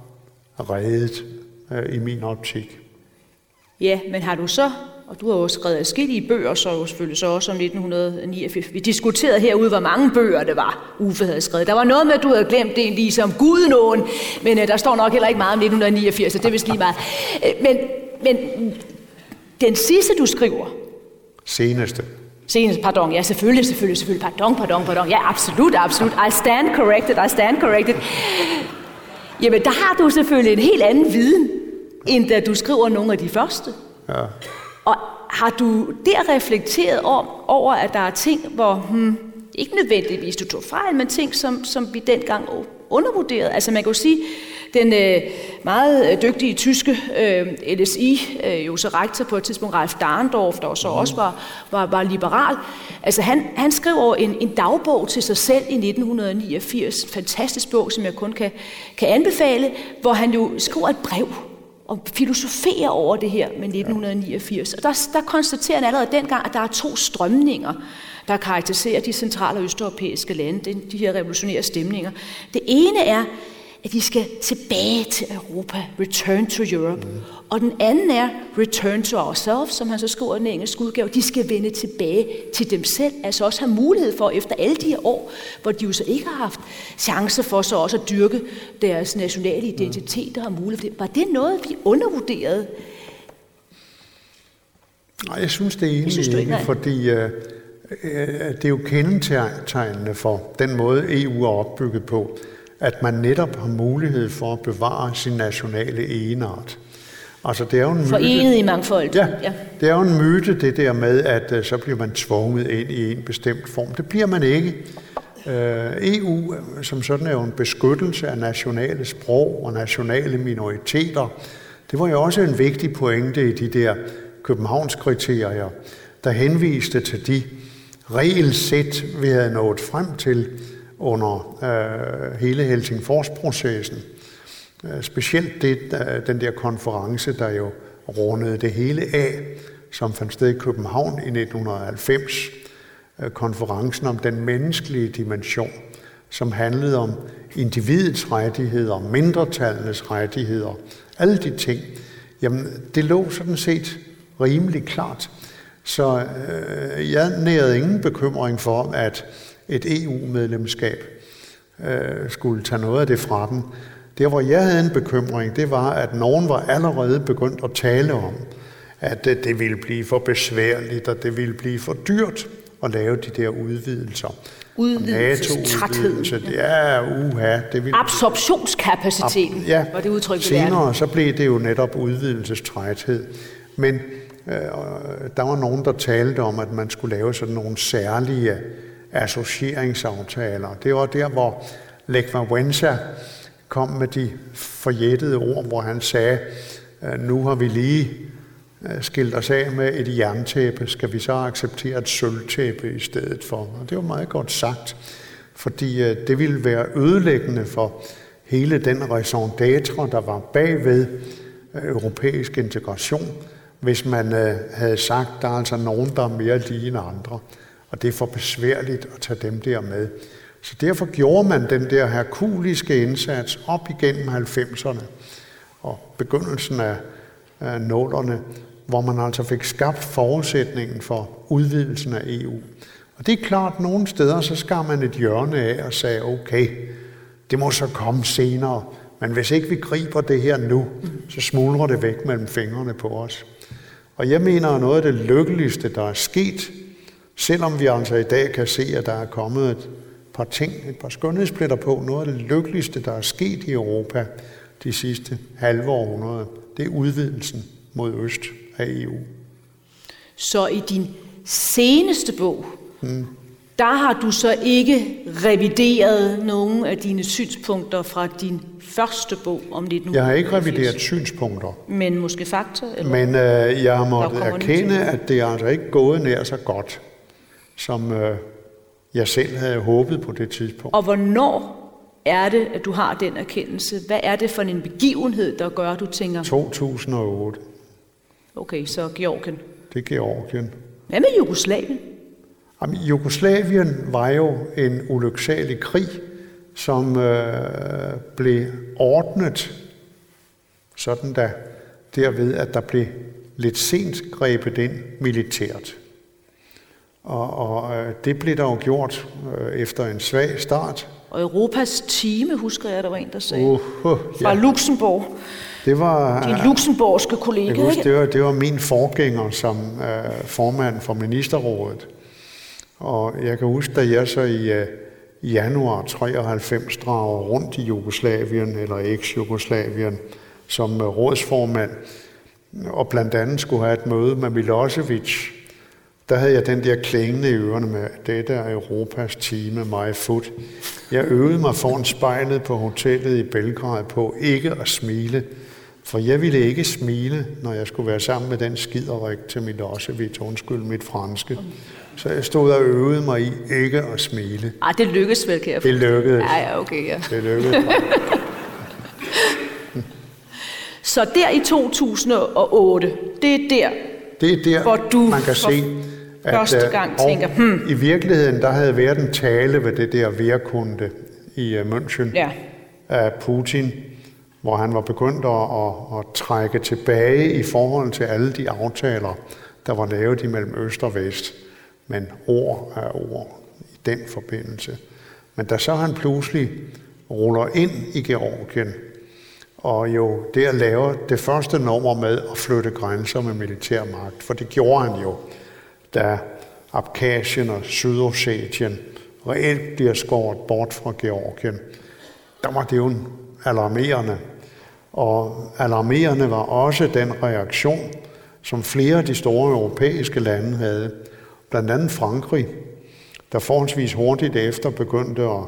reddet i min optik. Ja, men har du så, og du har jo skrevet skidtige bøger, så jo selvfølgelig så også om 1989. Vi diskuterede herude, hvor mange bøger det var, Uffe havde skrevet. Der var noget med, at du havde glemt det ligesom nogen, men uh, der står nok heller ikke meget om 1989, så det er vist lige meget. Uh, men, men den sidste, du skriver, Seneste. Seneste, pardon, ja, selvfølgelig, selvfølgelig, selvfølgelig, pardon, pardon, pardon, ja, absolut, absolut, I stand corrected, I stand corrected. Jamen, der har du selvfølgelig en helt anden viden, end da du skriver nogle af de første. Ja. Og har du der reflekteret om, over, at der er ting, hvor, hmm, ikke nødvendigvis du tog fejl, men ting, som, som vi dengang undervurderede. Altså man kan jo sige, den øh, meget øh, dygtige tyske øh, LSI, øh, jo så rektor på et tidspunkt, Ralf Dahrendorf, der så også var, var, var liberal, altså han, han skrev over en, en dagbog til sig selv i 1989, en fantastisk bog, som jeg kun kan, kan anbefale, hvor han jo skriver et brev og filosoferer over det her med 1989. Og der, der konstaterer han allerede dengang, at der er to strømninger, der karakteriserer de centrale og østeuropæiske lande, de her revolutionære stemninger. Det ene er, at de skal tilbage til Europa, return to Europe. Mm. Og den anden er return to ourselves, som han så skriver i den engelske udgave. De skal vende tilbage til dem selv, altså også have mulighed for, efter alle de her år, hvor de jo så ikke har haft chance for så også at dyrke deres nationale identitet og have mulighed Var det noget, vi undervurderede? Nej, jeg synes det er egentlig synes, ikke, fordi uh, det er jo kendetegnende for den måde, EU er opbygget på at man netop har mulighed for at bevare sin nationale egenart. Altså, det er jo en myte, Forenet i mangfold. Ja, ja, det er jo en myte, det der med, at uh, så bliver man tvunget ind i en bestemt form. Det bliver man ikke. Øh, EU som sådan er jo en beskyttelse af nationale sprog og nationale minoriteter. Det var jo også en vigtig pointe i de der Københavnskriterier, der henviste til de regelsæt, vi havde nået frem til under øh, hele Helsingforsprocessen. Øh, Øh, specielt det, den der konference, der jo rundede det hele af, som fandt sted i København i 1990. Øh, konferencen om den menneskelige dimension, som handlede om individets rettigheder, mindretallenes rettigheder, alle de ting. Jamen, det lå sådan set rimelig klart. Så øh, jeg nærede ingen bekymring for, at et EU-medlemskab øh, skulle tage noget af det fra dem. Der, hvor jeg havde en bekymring, det var, at nogen var allerede begyndt at tale om, at det ville blive for besværligt, og det ville blive for dyrt at lave de der udvidelser. Udvidelsestræthed. Ja, uha. Det ville... Absorptionskapaciteten ja, var det udtryk, Senere så blev det jo netop udvidelsestræthed. Men øh, der var nogen, der talte om, at man skulle lave sådan nogle særlige associeringsaftaler. Det var der, hvor Lech Wałęsa kom med de forjættede ord, hvor han sagde, øh, nu har vi lige øh, skilt os af med et jerntæppe, skal vi så acceptere et sølvtæppe i stedet for? Og det var meget godt sagt, fordi øh, det ville være ødelæggende for hele den raison d'être, der var bagved europæisk integration, hvis man havde sagt, der er altså nogen, der er mere lige end andre og det er for besværligt at tage dem der med. Så derfor gjorde man den der herkuliske indsats op igennem 90'erne og begyndelsen af, af nålerne, hvor man altså fik skabt forudsætningen for udvidelsen af EU. Og det er klart, at nogle steder så skar man et hjørne af og sagde, okay, det må så komme senere. Men hvis ikke vi griber det her nu, så smuldrer det væk mellem fingrene på os. Og jeg mener, at noget af det lykkeligste, der er sket, selvom vi altså i dag kan se, at der er kommet et par ting, et par skønhedspletter på, noget af det lykkeligste, der er sket i Europa de sidste halve århundrede, det er udvidelsen mod øst af EU. Så i din seneste bog, mm. der har du så ikke revideret nogen af dine synspunkter fra din første bog om 1980? Jeg har ikke revideret synspunkter. Men måske fakta? Eller? Men øh, jeg har måttet erkende, at det er altså ikke gået nær så godt, som øh, jeg selv havde håbet på det tidspunkt. Og hvornår er det, at du har den erkendelse? Hvad er det for en begivenhed, der gør, at du tænker... 2008. Okay, så Georgien. Det er Georgien. Hvad med Jugoslavien? Jamen, Jugoslavien var jo en ulyksalig krig, som øh, blev ordnet sådan der, derved, at der blev lidt sent grebet ind militært. Og, og øh, det blev der jo gjort øh, efter en svag start. Og Europas time, husker jeg, der var en, der sagde. Uh, uh, Fra ja. Luxembourg. Det var, Din luxemburgske kollega, jeg husker, det, var, det var min forgænger som uh, formand for ministerrådet. Og jeg kan huske, da jeg så i, i januar 93 drager rundt i Jugoslavien, eller eks-Jugoslavien, som uh, rådsformand, og blandt andet skulle have et møde med Milosevic, der havde jeg den der klingende i ørerne med, dette er Europas time, my foot. Jeg øvede mig foran spejlet på hotellet i Belgrad på ikke at smile, for jeg ville ikke smile, når jeg skulle være sammen med den skiderik til Milosevic, undskyld mit franske. Så jeg stod og øvede mig i ikke at smile. Ah, det lykkedes vel, kan jeg Det lykkedes. Ja, ja, okay, ja. Det lykkedes. Så der i 2008, det er der, det er der, hvor du man kan se, at første øh, gang tænker, hmm. i virkeligheden, der havde været en tale ved det der værkunde i uh, München ja. af Putin, hvor han var begyndt at, at, at trække tilbage i forhold til alle de aftaler, der var lavet imellem øst og vest. Men ord er ord i den forbindelse. Men da så han pludselig ruller ind i Georgien, og jo der laver det første nummer med at flytte grænser med militærmagt, for det gjorde han jo da Abkhazien og Sydossetien reelt bliver skåret bort fra Georgien, der var det jo alarmerende. Og alarmerende var også den reaktion, som flere af de store europæiske lande havde. Blandt andet Frankrig, der forholdsvis hurtigt efter begyndte at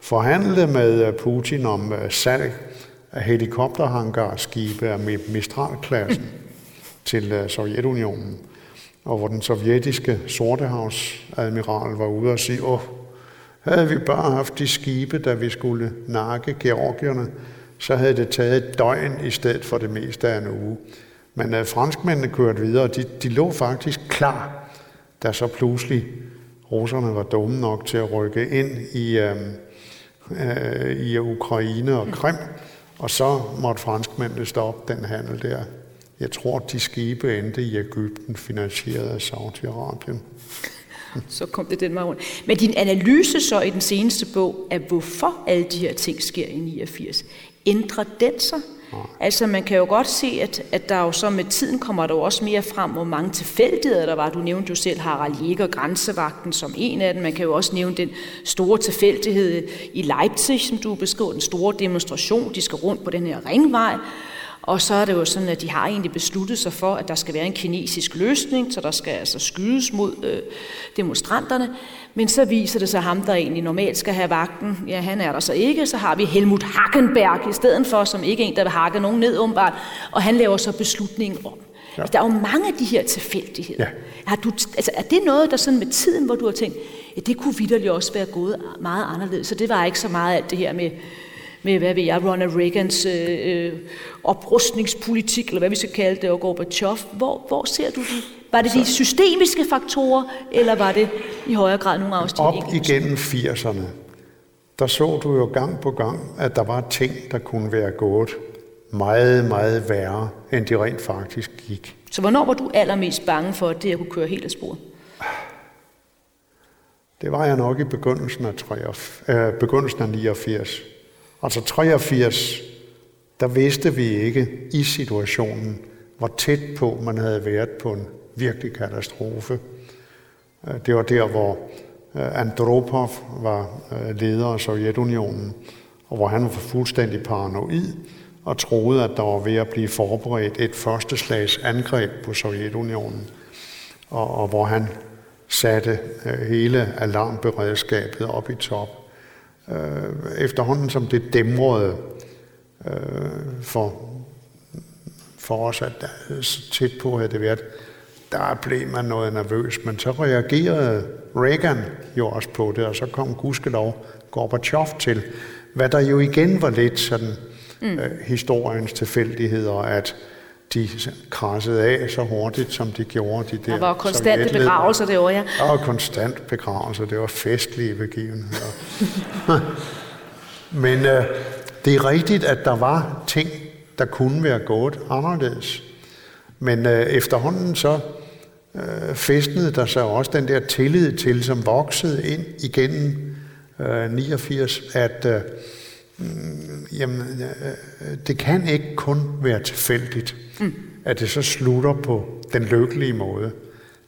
forhandle med øh, Putin om øh, salg af helikopterhangarskibe af Mistral-klassen til øh, Sovjetunionen og hvor den sovjetiske sortehavsadmiral var ude og sige, åh, havde vi bare haft de skibe, da vi skulle nakke georgierne, så havde det taget et døgn i stedet for det meste af en uge. Men uh, franskmændene kørte videre, og de, de lå faktisk klar, da så pludselig russerne var dumme nok til at rykke ind i, uh, uh, i Ukraine og Krim, og så måtte franskmændene stoppe den handel der. Jeg tror, de skibe endte i Ægypten, finansieret af Saudi-Arabien. så kom det den vej rundt. Men din analyse så i den seneste bog af, hvorfor alle de her ting sker i 89, ændrer den sig? Nej. Altså man kan jo godt se, at, at der jo så med tiden kommer der jo også mere frem, hvor mange tilfældigheder der var. Du nævnte jo selv Harald Jäger, grænsevagten som en af dem. Man kan jo også nævne den store tilfældighed i Leipzig, som du beskriver, den store demonstration. De skal rundt på den her ringvej, og så er det jo sådan, at de har egentlig besluttet sig for, at der skal være en kinesisk løsning, så der skal altså skydes mod øh, demonstranterne. Men så viser det sig ham, der egentlig normalt skal have vagten. Ja, han er der så ikke. Så har vi Helmut Hackenberg i stedet for, som ikke er en, der vil hakke nogen ned umiddelbart. Og han laver så beslutningen om. Ja. Der er jo mange af de her tilfældigheder. Ja. Har du, altså, er det noget, der sådan med tiden, hvor du har tænkt, ja, det kunne vidderligt også være gået meget anderledes. Så det var ikke så meget alt det her med med, hvad ved jeg, Ronald Reagans øh, øh, oprustningspolitik, eller hvad vi skal kalde det, og Gorbachev. Hvor, hvor ser du det? Var det de systemiske faktorer, eller var det i højere grad nogle af Op igennem 80'erne, der så du jo gang på gang, at der var ting, der kunne være gået meget, meget værre, end de rent faktisk gik. Så hvornår var du allermest bange for, at det her kunne køre helt af sporet? Det var jeg nok i begyndelsen af, 83, øh, begyndelsen af 89. Altså 83, der vidste vi ikke i situationen, hvor tæt på man havde været på en virkelig katastrofe. Øh, det var der, hvor øh, Andropov var øh, leder af Sovjetunionen, og hvor han var fuldstændig paranoid og troede, at der var ved at blive forberedt et første slags angreb på Sovjetunionen, og, og hvor han satte hele alarmberedskabet op i top. Efterhånden som det dæmrede for, for os, at tæt på havde det været, der blev man noget nervøs, men så reagerede Reagan jo også på det, og så kom gudskelov Gorbachev til, hvad der jo igen var lidt sådan mm. øh, historiens tilfældigheder, at de krassede af så hurtigt, som de gjorde. De der, der var konstante begravelser det år, ja. Der var konstant begravelser, det var festlige begivenheder. Men øh, det er rigtigt, at der var ting, der kunne være gået anderledes. Men øh, efterhånden så øh, festnede der sig også den der tillid til, som voksede ind igennem øh, 89, at øh, mm, jamen, øh, det kan ikke kun være tilfældigt, mm. at det så slutter på den lykkelige måde.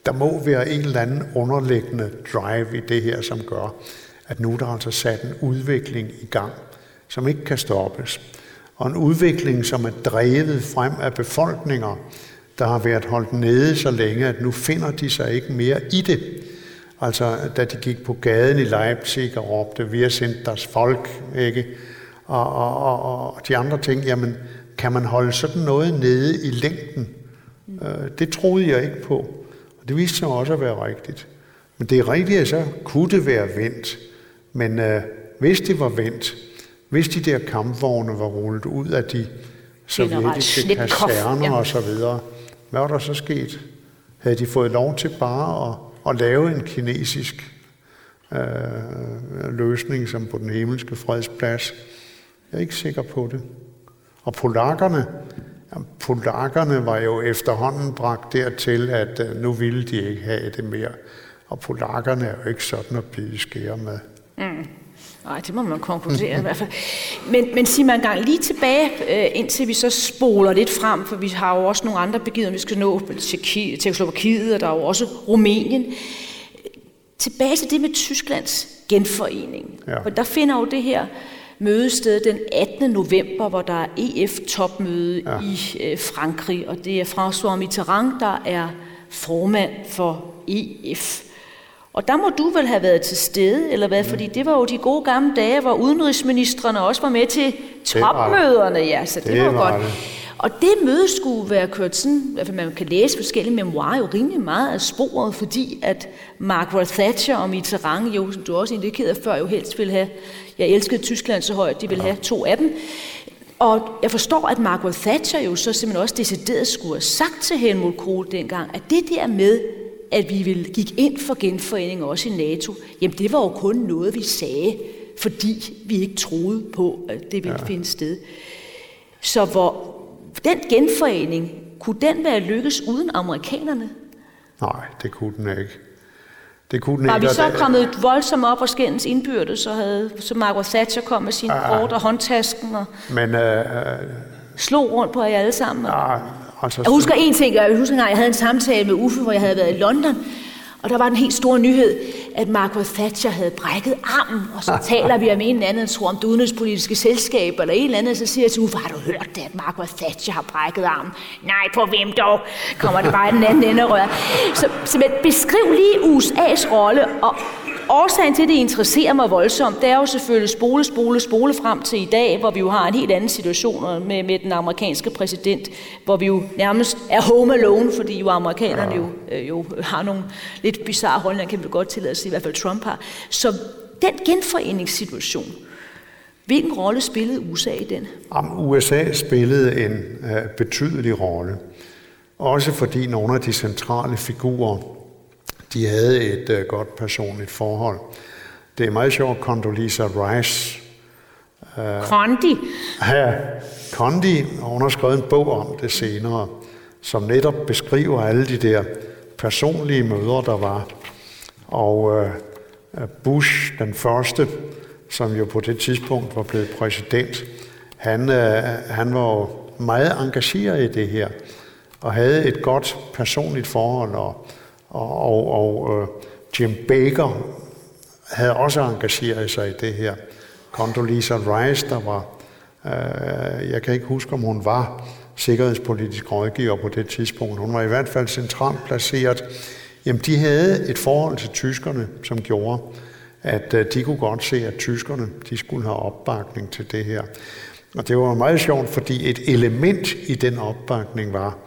Der må være en eller anden underliggende drive i det her, som gør, at nu er der altså sat en udvikling i gang, som ikke kan stoppes. Og en udvikling, som er drevet frem af befolkninger, der har været holdt nede så længe, at nu finder de sig ikke mere i det. Altså, da de gik på gaden i Leipzig og råbte, vi har sendt deres folk, ikke? Og, og, og, og de andre ting, jamen, kan man holde sådan noget nede i længden? Øh, det troede jeg ikke på. Og det viste sig også at være rigtigt. Men det er rigtigt, at så kunne det være vendt. Men øh, hvis det var vendt, hvis de der kampvogne var rullet ud af de sovjetiske kaserner ja. og så videre, hvad var der så sket? Havde de fået lov til bare at, at lave en kinesisk øh, løsning, som på den himmelske fredsplads? Jeg er ikke sikker på det. Og polakkerne, ja, polakkerne var jo efterhånden bragt dertil, at øh, nu ville de ikke have det mere. Og polakkerne er jo ikke sådan at blive skære med. Mm. Nej, det må man konkludere i hvert fald. Men, men sig mig en gang lige tilbage, øh, indtil vi så spoler lidt frem, for vi har jo også nogle andre begivenheder, vi skal nå Tjekkoslovakiet, og der er jo også Rumænien. Tilbage til det med Tysklands genforening. Ja. For der finder jo det her mødested den 18. november, hvor der er EF-topmøde ja. i øh, Frankrig, og det er François Mitterrand, der er formand for EF. Og der må du vel have været til stede, eller hvad? Fordi det var jo de gode gamle dage, hvor udenrigsministerne også var med til topmøderne. Ja, så det, det var, var godt. Det. Og det møde skulle være kørt sådan, at man kan læse forskellige memoirer jo rimelig meget af sporet, fordi at Margaret Thatcher og Mitterrand, jo, som du også indikerede før, jo helst ville have, jeg elskede Tyskland så højt, de ville have to af dem. Og jeg forstår, at Margaret Thatcher jo så simpelthen også decideret skulle have sagt til Helmut Kohl dengang, at det der med, at vi vil gik ind for genforening også i NATO, jamen det var jo kun noget, vi sagde, fordi vi ikke troede på, at det ville ja. finde sted. Så hvor den genforening, kunne den være lykkes uden amerikanerne? Nej, det kunne den ikke. Det kunne den var ikke. vi så kommet voldsomt op og skændes indbyrdes, så havde så Margaret Thatcher kom med sin ja, kort og håndtasken og men, uh, slog rundt på jer alle sammen. Ja, Altså, jeg husker en ting, jeg husker at jeg havde en samtale med Uffe, hvor jeg havde været i London, og der var den helt store nyhed, at Margaret Thatcher havde brækket armen, og så taler vi om en eller anden, tror om det udenrigspolitiske selskab, eller en eller anden, så siger jeg til Uffe, har du hørt det, at Margaret Thatcher har brækket armen? Nej, på hvem dog? Kommer det bare i den anden ende rør. Så, så beskriv lige USA's rolle, og Årsagen til, at det interesserer mig voldsomt, det er jo selvfølgelig spole, spole, spole frem til i dag, hvor vi jo har en helt anden situation med, med den amerikanske præsident, hvor vi jo nærmest er home alone, fordi jo amerikanerne jo, øh, jo har nogle lidt bizarre holdninger, kan vi godt tillade sig, i hvert fald Trump har. Så den genforeningssituation, hvilken rolle spillede USA i den? Jamen, USA spillede en uh, betydelig rolle. Også fordi nogle af de centrale figurer de havde et uh, godt personligt forhold. Det er meget sjovt, Condoleezza Rice. Uh, Condi? Ja, hun har skrevet en bog om det senere, som netop beskriver alle de der personlige møder, der var. Og øh, Bush, den første, som jo på det tidspunkt var blevet præsident, han, øh, han var jo meget engageret i det her, og havde et godt personligt forhold, og, og, og, og øh, Jim Baker havde også engageret sig i det her. Condoleezza Rice, der var, øh, jeg kan ikke huske, om hun var sikkerhedspolitisk rådgiver på det tidspunkt. Hun var i hvert fald centralt placeret. Jamen, de havde et forhold til tyskerne, som gjorde, at øh, de kunne godt se, at tyskerne de skulle have opbakning til det her. Og det var meget sjovt, fordi et element i den opbakning var,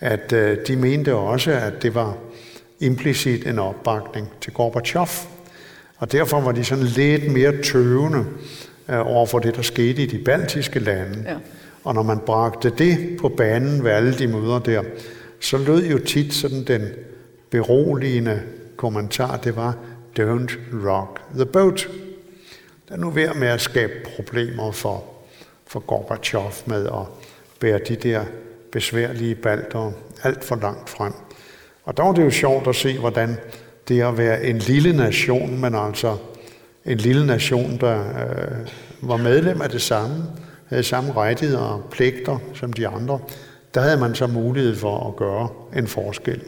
at øh, de mente også, at det var implicit en opbakning til Gorbachev. Og derfor var de sådan lidt mere tøvende øh, over for det, der skete i de baltiske lande. Ja. Og når man bragte det på banen ved alle de møder der, så lød jo tit sådan den beroligende kommentar, det var, don't rock the boat. Der er nu ved med at skabe problemer for, for Gorbachev med at bære de der besværlige balder alt for langt frem. Og der var det jo sjovt at se, hvordan det at være en lille nation, men altså en lille nation, der øh, var medlem af det samme, havde samme rettigheder og pligter som de andre, der havde man så mulighed for at gøre en forskel.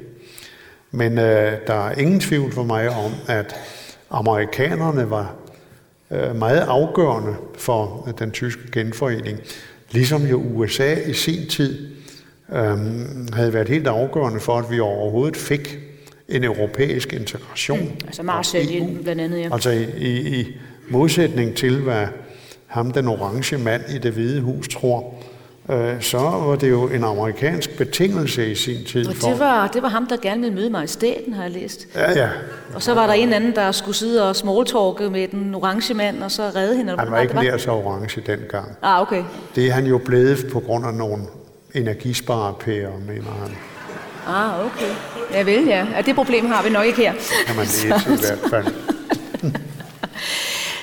Men øh, der er ingen tvivl for mig om, at amerikanerne var øh, meget afgørende for øh, den tyske genforening, ligesom jo USA i sin tid øh, havde været helt afgørende for, at vi overhovedet fik en europæisk integration. Mm, altså Marshall blandt andet, ja. Altså i, i, i modsætning til, hvad ham den orange mand i det hvide hus tror, øh, så var det jo en amerikansk betingelse i sin tid. Og det var, det var ham, der gerne ville møde mig i staten, har jeg læst. Ja, ja. Og så var der en anden, der skulle sidde og smalltalke med den orange mand, og så redde hende. Han var ikke mere så orange dengang. Ah, okay. Det er han jo blevet på grund af nogle energisparepærer, mener han. Ah, okay. Ja vel, ja. ja. Det problem har vi nok ikke her. Kan man læse i hvert fald.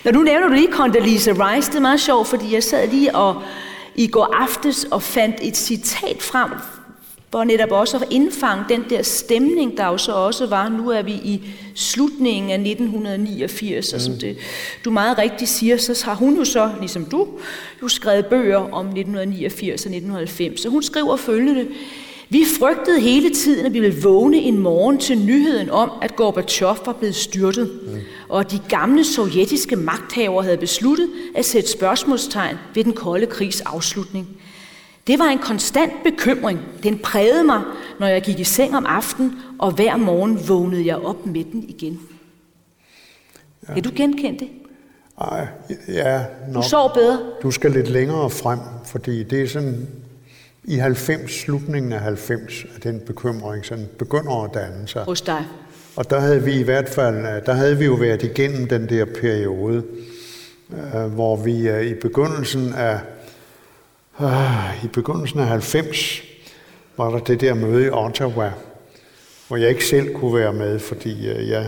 Når du nævner du lige Condoleezza Rice, det er meget sjovt, fordi jeg sad lige og i går aftes og fandt et citat frem, hvor netop også at indfange den der stemning, der jo så også var. Nu er vi i slutningen af 1989, og som mm. det, du meget rigtigt siger, så har hun jo så, ligesom du, jo skrevet bøger om 1989 og 1990. Så hun skriver følgende, vi frygtede hele tiden, at vi ville vågne en morgen til nyheden om, at Gorbachev var blevet styrtet, mm. og at de gamle sovjetiske magthavere havde besluttet at sætte spørgsmålstegn ved den kolde krigs afslutning. Det var en konstant bekymring. Den prægede mig, når jeg gik i seng om aftenen, og hver morgen vågnede jeg op med den igen. Ja. Kan du genkende det? Ej, ja, nok. Du sov bedre? Du skal lidt længere frem, fordi det er sådan i 90, slutningen af 90, at den bekymring sådan begynder at danne sig. Hos dig? Og der havde vi i hvert fald, der havde vi jo været igennem den der periode, øh, hvor vi øh, i begyndelsen af øh, i begyndelsen af 90 var der det der møde i Ottawa, hvor jeg ikke selv kunne være med, fordi jeg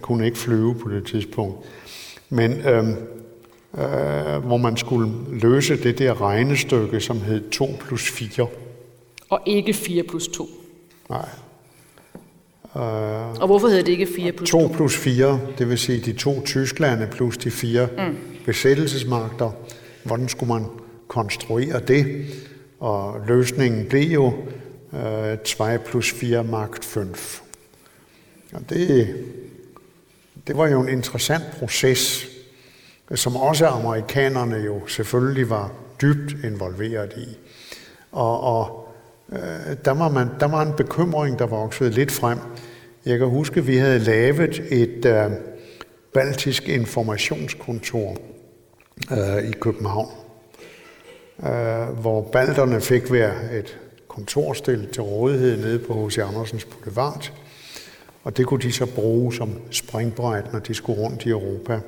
kunne ikke flyve på det tidspunkt. Men øh, øh, hvor man skulle løse det der regnestykke, som hed 2 plus 4. Og ikke 4 plus 2? Nej. Øh, og hvorfor hedder det ikke 4 plus 2? 2 plus 4, det vil sige de to Tysklande plus de fire mm. besættelsesmagter. Hvordan skulle man konstruere det? Og løsningen blev jo øh, 2 plus 4 magt 5. Og det, det var jo en interessant proces, som også amerikanerne jo selvfølgelig var dybt involveret i. Og, og øh, der, var man, der var en bekymring, der voksede lidt frem. Jeg kan huske, at vi havde lavet et øh, baltisk informationskontor øh, i København, øh, hvor balterne fik hver et kontorstil til rådighed nede på H.C. Andersens Boulevard. Og det kunne de så bruge som springbræt, når de skulle rundt i Europa.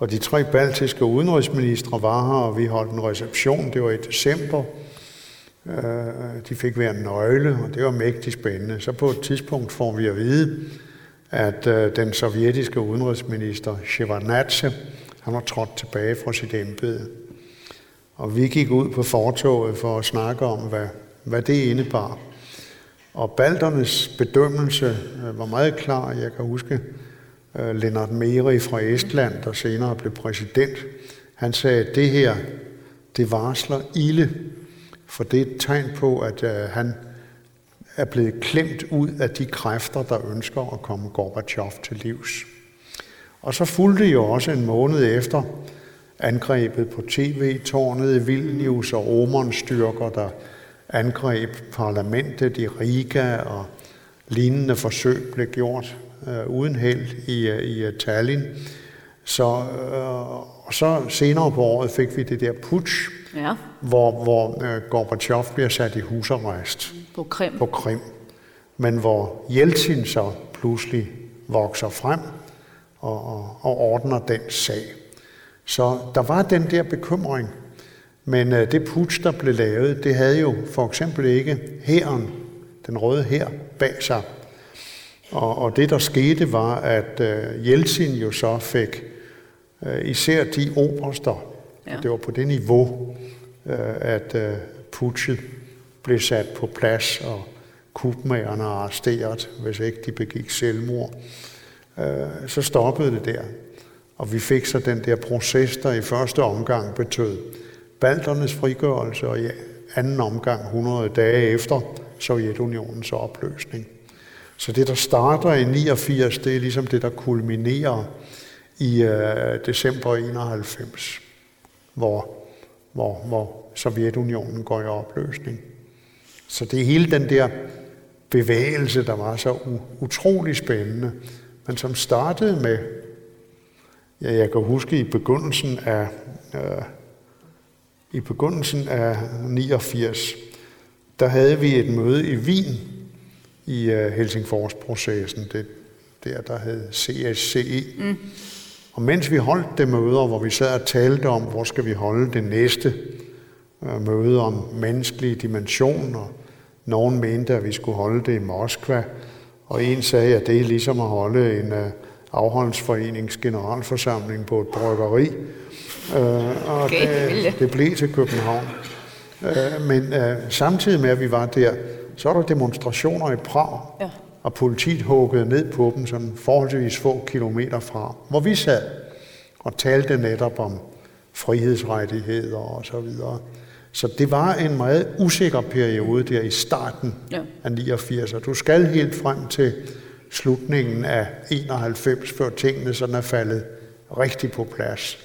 Og de tre baltiske udenrigsministre var her, og vi holdt en reception. Det var i december. Øh, de fik hver en nøgle, og det var mægtigt spændende. Så på et tidspunkt får vi at vide, at øh, den sovjetiske udenrigsminister Shevardnadze, han var trådt tilbage fra sit embede. Og vi gik ud på fortoget for at snakke om, hvad, hvad det indebar. Og balternes bedømmelse øh, var meget klar. Jeg kan huske Øh, Lennart Meri fra Estland, der senere blev præsident. Han sagde, at det her, det varsler ilde, for det er et tegn på, at øh, han er blevet klemt ud af de kræfter, der ønsker at komme Gorbachev til livs. Og så fulgte jo også en måned efter angrebet på tv-tårnet i Vilnius og Romans styrker, der angreb parlamentet i Riga og lignende forsøg blev gjort øh, uden held i, øh, i øh, Tallinn. Så, øh, og så senere på året fik vi det der putsch, ja. hvor, hvor øh, Gorbachev bliver sat i husarrest på Krim. på Krim. Men hvor Jeltsin så pludselig vokser frem og, og, og ordner den sag. Så der var den der bekymring. Men øh, det putsch, der blev lavet, det havde jo for eksempel ikke hæren, den røde her bag sig. Og, og det, der skete, var, at øh, Jeltsin jo så fik øh, især de oberster, ja. det var på det niveau, øh, at øh, putschet blev sat på plads, og kubmagerne arresteret, hvis ikke de begik selvmord. Øh, så stoppede det der. Og vi fik så den der proces, der i første omgang betød balternes frigørelse, og i anden omgang 100 dage efter Sovjetunionens opløsning. Så det, der starter i 89, det er ligesom det, der kulminerer i øh, december 91, hvor, hvor, hvor Sovjetunionen går i opløsning. Så det er hele den der bevægelse, der var så utrolig spændende, men som startede med, ja, jeg kan huske i begyndelsen af, øh, i begyndelsen af 89, der havde vi et møde i Wien i øh, Helsingfors-processen, det der, der hed CSCE. Mm. Og mens vi holdt det møder, hvor vi sad og talte om, hvor skal vi holde det næste øh, møde om menneskelige dimensioner, nogen mente, at vi skulle holde det i Moskva, og en sagde, at det er ligesom at holde en uh, afholdsforenings generalforsamling på et bryggeri. Uh, og okay, det, det blev til København. Uh, men uh, samtidig med, at vi var der, så var der demonstrationer i Prag, ja. og politiet huggede ned på dem sådan forholdsvis få kilometer fra, hvor vi sad og talte netop om frihedsrettigheder og så videre. Så det var en meget usikker periode der i starten ja. af 89, og du skal helt frem til slutningen af 91, før tingene sådan er faldet rigtig på plads.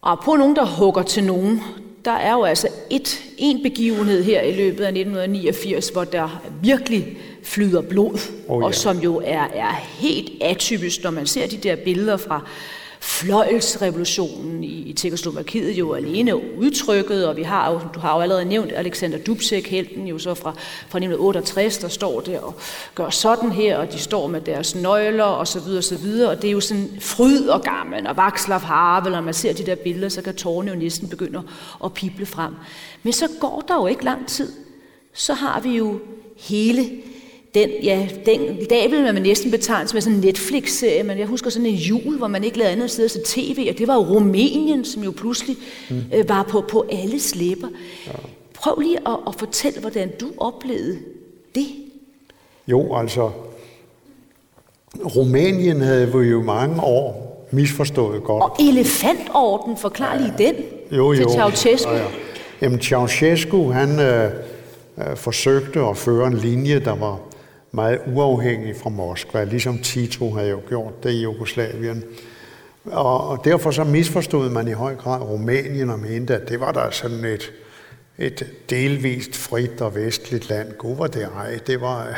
Og på nogen, der hugger til nogen, der er jo altså et, en begivenhed her i løbet af 1989, hvor der virkelig flyder blod, oh, ja. og som jo er, er helt atypisk, når man ser de der billeder fra fløjelsrevolutionen i, i Tjekkoslovakiet jo alene udtrykket, og vi har jo, du har jo allerede nævnt Alexander Dubček, helten jo så fra, fra 1968, der står der og gør sådan her, og de står med deres nøgler og så videre og så videre, og det er jo sådan fryd og gammel, og Václav Havel, når man ser de der billeder, så kan tårne jo næsten begynde at pible frem. Men så går der jo ikke lang tid, så har vi jo hele den, ja, den dag vil man næsten betegne som sådan en Netflix-serie, men jeg husker sådan en jul, hvor man ikke lavede andet sted til tv, og det var Rumænien, som jo pludselig mm. øh, var på, på alle slæber. Ja. Prøv lige at, at fortælle, hvordan du oplevede det. Jo, altså, Rumænien havde vi jo mange år misforstået godt. Og elefantorden, forklar lige den jo, jo. til Ceausescu. Ja, ja. Jamen, Ceausescu, han øh, øh, forsøgte at føre en linje, der var meget uafhængig fra Moskva, ligesom Tito havde jo gjort det i Jugoslavien. Og, og derfor så misforstod man i høj grad Rumænien og mente, at det var der sådan et, et delvist frit og vestligt land. God var det ej. Det var øh,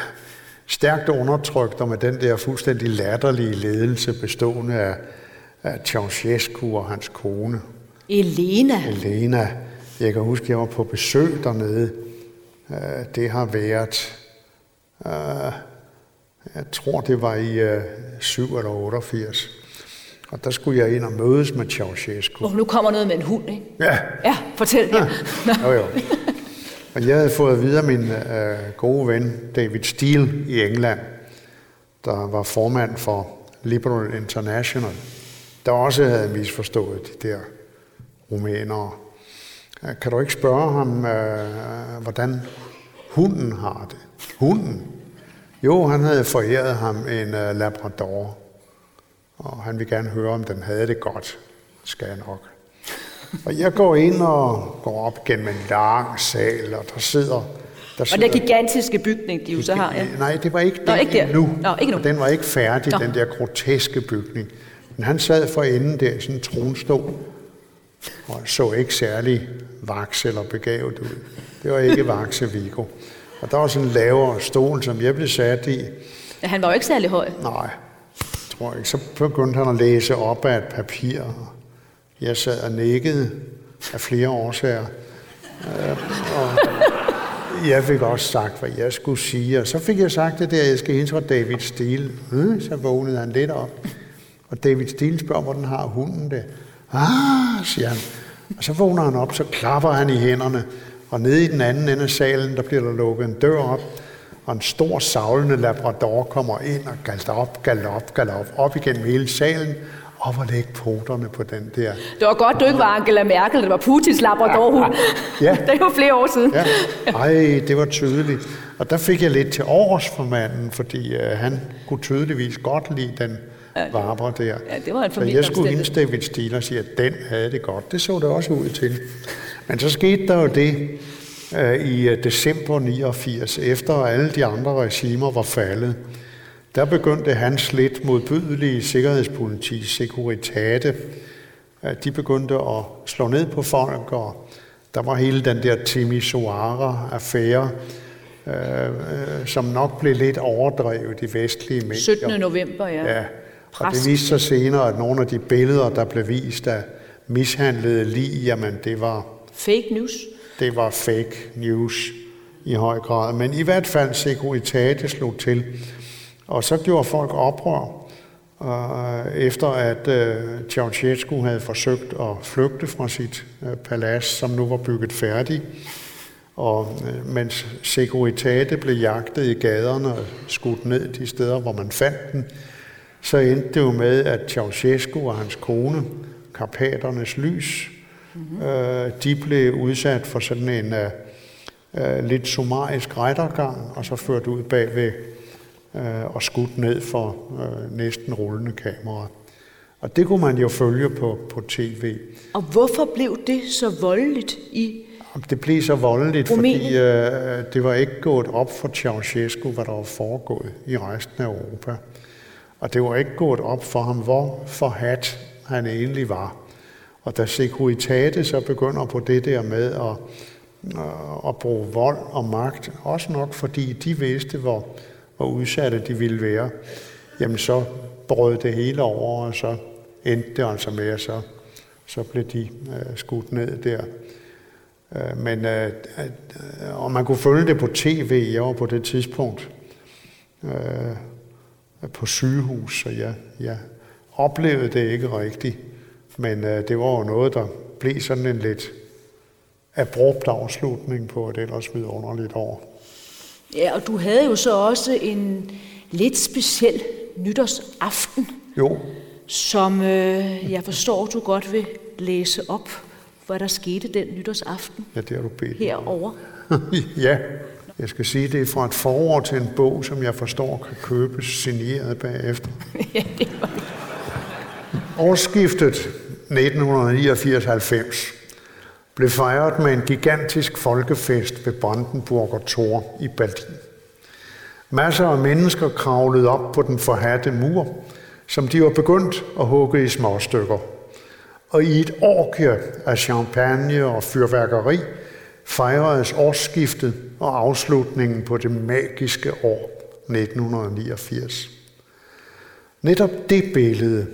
stærkt undertrykt og med den der fuldstændig latterlige ledelse bestående af, af Ceausescu og hans kone. Elena. Elena. Jeg kan huske, at jeg var på besøg dernede. Øh, det har været Uh, jeg tror, det var i uh, 7 eller 88. Og der skulle jeg ind og mødes med Ceausescu. Og nu kommer noget med en hund, ikke? Ja. Ja, fortæl. Ja. jo, jo. Men jeg havde fået videre min uh, gode ven David Steele i England, der var formand for Liberal International, der også havde misforstået de der rumænere. Øh, kan du ikke spørge ham, øh, hvordan hunden har det? Hunden? Jo, han havde foræret ham en uh, labrador, og han vil gerne høre, om den havde det godt. Skal jeg nok. Og jeg går ind og går op gennem en lang sal, og der sidder... Der sidder og den gigantiske bygning, de jo så har, ja. Nej, det var ikke Nå, ikke der. endnu. Nå, ikke nu. Og den var ikke færdig, Nå. den der groteske bygning. Men han sad for enden der i sådan en tronstol, og så ikke særlig vaks eller begavet ud. Det var ikke vakse Vigo. Og der var sådan en lavere stol, som jeg blev sat i. Ja, han var jo ikke særlig høj. Nej, tror jeg ikke. Så begyndte han at læse op af et papir. Jeg sad og nikkede af flere årsager. Øh, og jeg fik også sagt, hvad jeg skulle sige. Og så fik jeg sagt det der, jeg skal ind fra David Steele. Øh, så vågnede han lidt op. Og David Steele spørger, hvordan har hunden det? Ah, siger han. Og så vågner han op, så klapper han i hænderne. Og nede i den anden ende af salen, der bliver der lukket en dør op. Og en stor savlende labrador kommer ind og galop, galop, galop op igennem hele salen og lægge poterne på den der. Det var godt, du ikke var Angela Merkel, det var Putins labradorhund. Ja, ja. det var flere år siden. Ja. Ej, det var tydeligt. Og der fik jeg lidt til overs for manden, fordi uh, han kunne tydeligvis godt lide den ja, varper der. Ja, det var en Så jeg skulle indstille et stil og sige, at den havde det godt. Det så det også ud til. Men så skete der jo det uh, i uh, december 89, efter alle de andre regimer var faldet. Der begyndte hans lidt modbydelige sikkerhedspoliti, Securitate, de begyndte at slå ned på folk, og der var hele den der Timisoara-affære, øh, øh, som nok blev lidt overdrevet i vestlige medier. 17. november, ja. ja. Og det viste sig senere, at nogle af de billeder, der blev vist af mishandlede lig, jamen det var... Fake news? Det var fake news i høj grad. Men i hvert fald Securitate slog til. Og så gjorde folk oprør, øh, efter at øh, Ceausescu havde forsøgt at flygte fra sit øh, palads, som nu var bygget færdig. Og øh, mens Securitate blev jagtet i gaderne og skudt ned de steder, hvor man fandt den, så endte det jo med, at Ceausescu og hans kone, Karpaternes Lys, mm-hmm. øh, de blev udsat for sådan en øh, øh, lidt summarisk rettergang, og så ført ud bag ved øh, og skudt ned for øh, næsten rullende kamera. Og det kunne man jo følge på, på tv. Og hvorfor blev det så voldeligt i Det blev så voldeligt, Rumænien? fordi øh, det var ikke gået op for Ceausescu, hvad der var foregået i resten af Europa. Og det var ikke gået op for ham, hvor forhat han egentlig var. Og da Securitate så begynder på det der med at, øh, at bruge vold og magt, også nok fordi de vidste, hvor hvor udsatte de ville være, jamen så brød det hele over, og så endte det altså med, at så, så blev de øh, skudt ned der. Øh, men øh, øh, og man kunne følge det på tv, jeg var på det tidspunkt øh, på sygehus, så jeg, jeg oplevede det ikke rigtigt. Men øh, det var jo noget, der blev sådan en lidt abrupt afslutning på et ellers vidunderligt år. Ja, og du havde jo så også en lidt speciel nytårsaften. Jo. Som øh, jeg forstår, du godt vil læse op, hvad der skete den nytårsaften. Ja, det har du bedt. Herover. ja, jeg skal sige, det er fra et forår til en bog, som jeg forstår kan købes signeret bagefter. ja, det var det. Årsskiftet 1989-90 blev fejret med en gigantisk folkefest ved Brandenburger Tor i Berlin. Masser af mennesker kravlede op på den forhatte mur, som de var begyndt at hugge i små stykker. Og i et orkje af champagne og fyrværkeri fejredes årsskiftet og afslutningen på det magiske år 1989. Netop det billede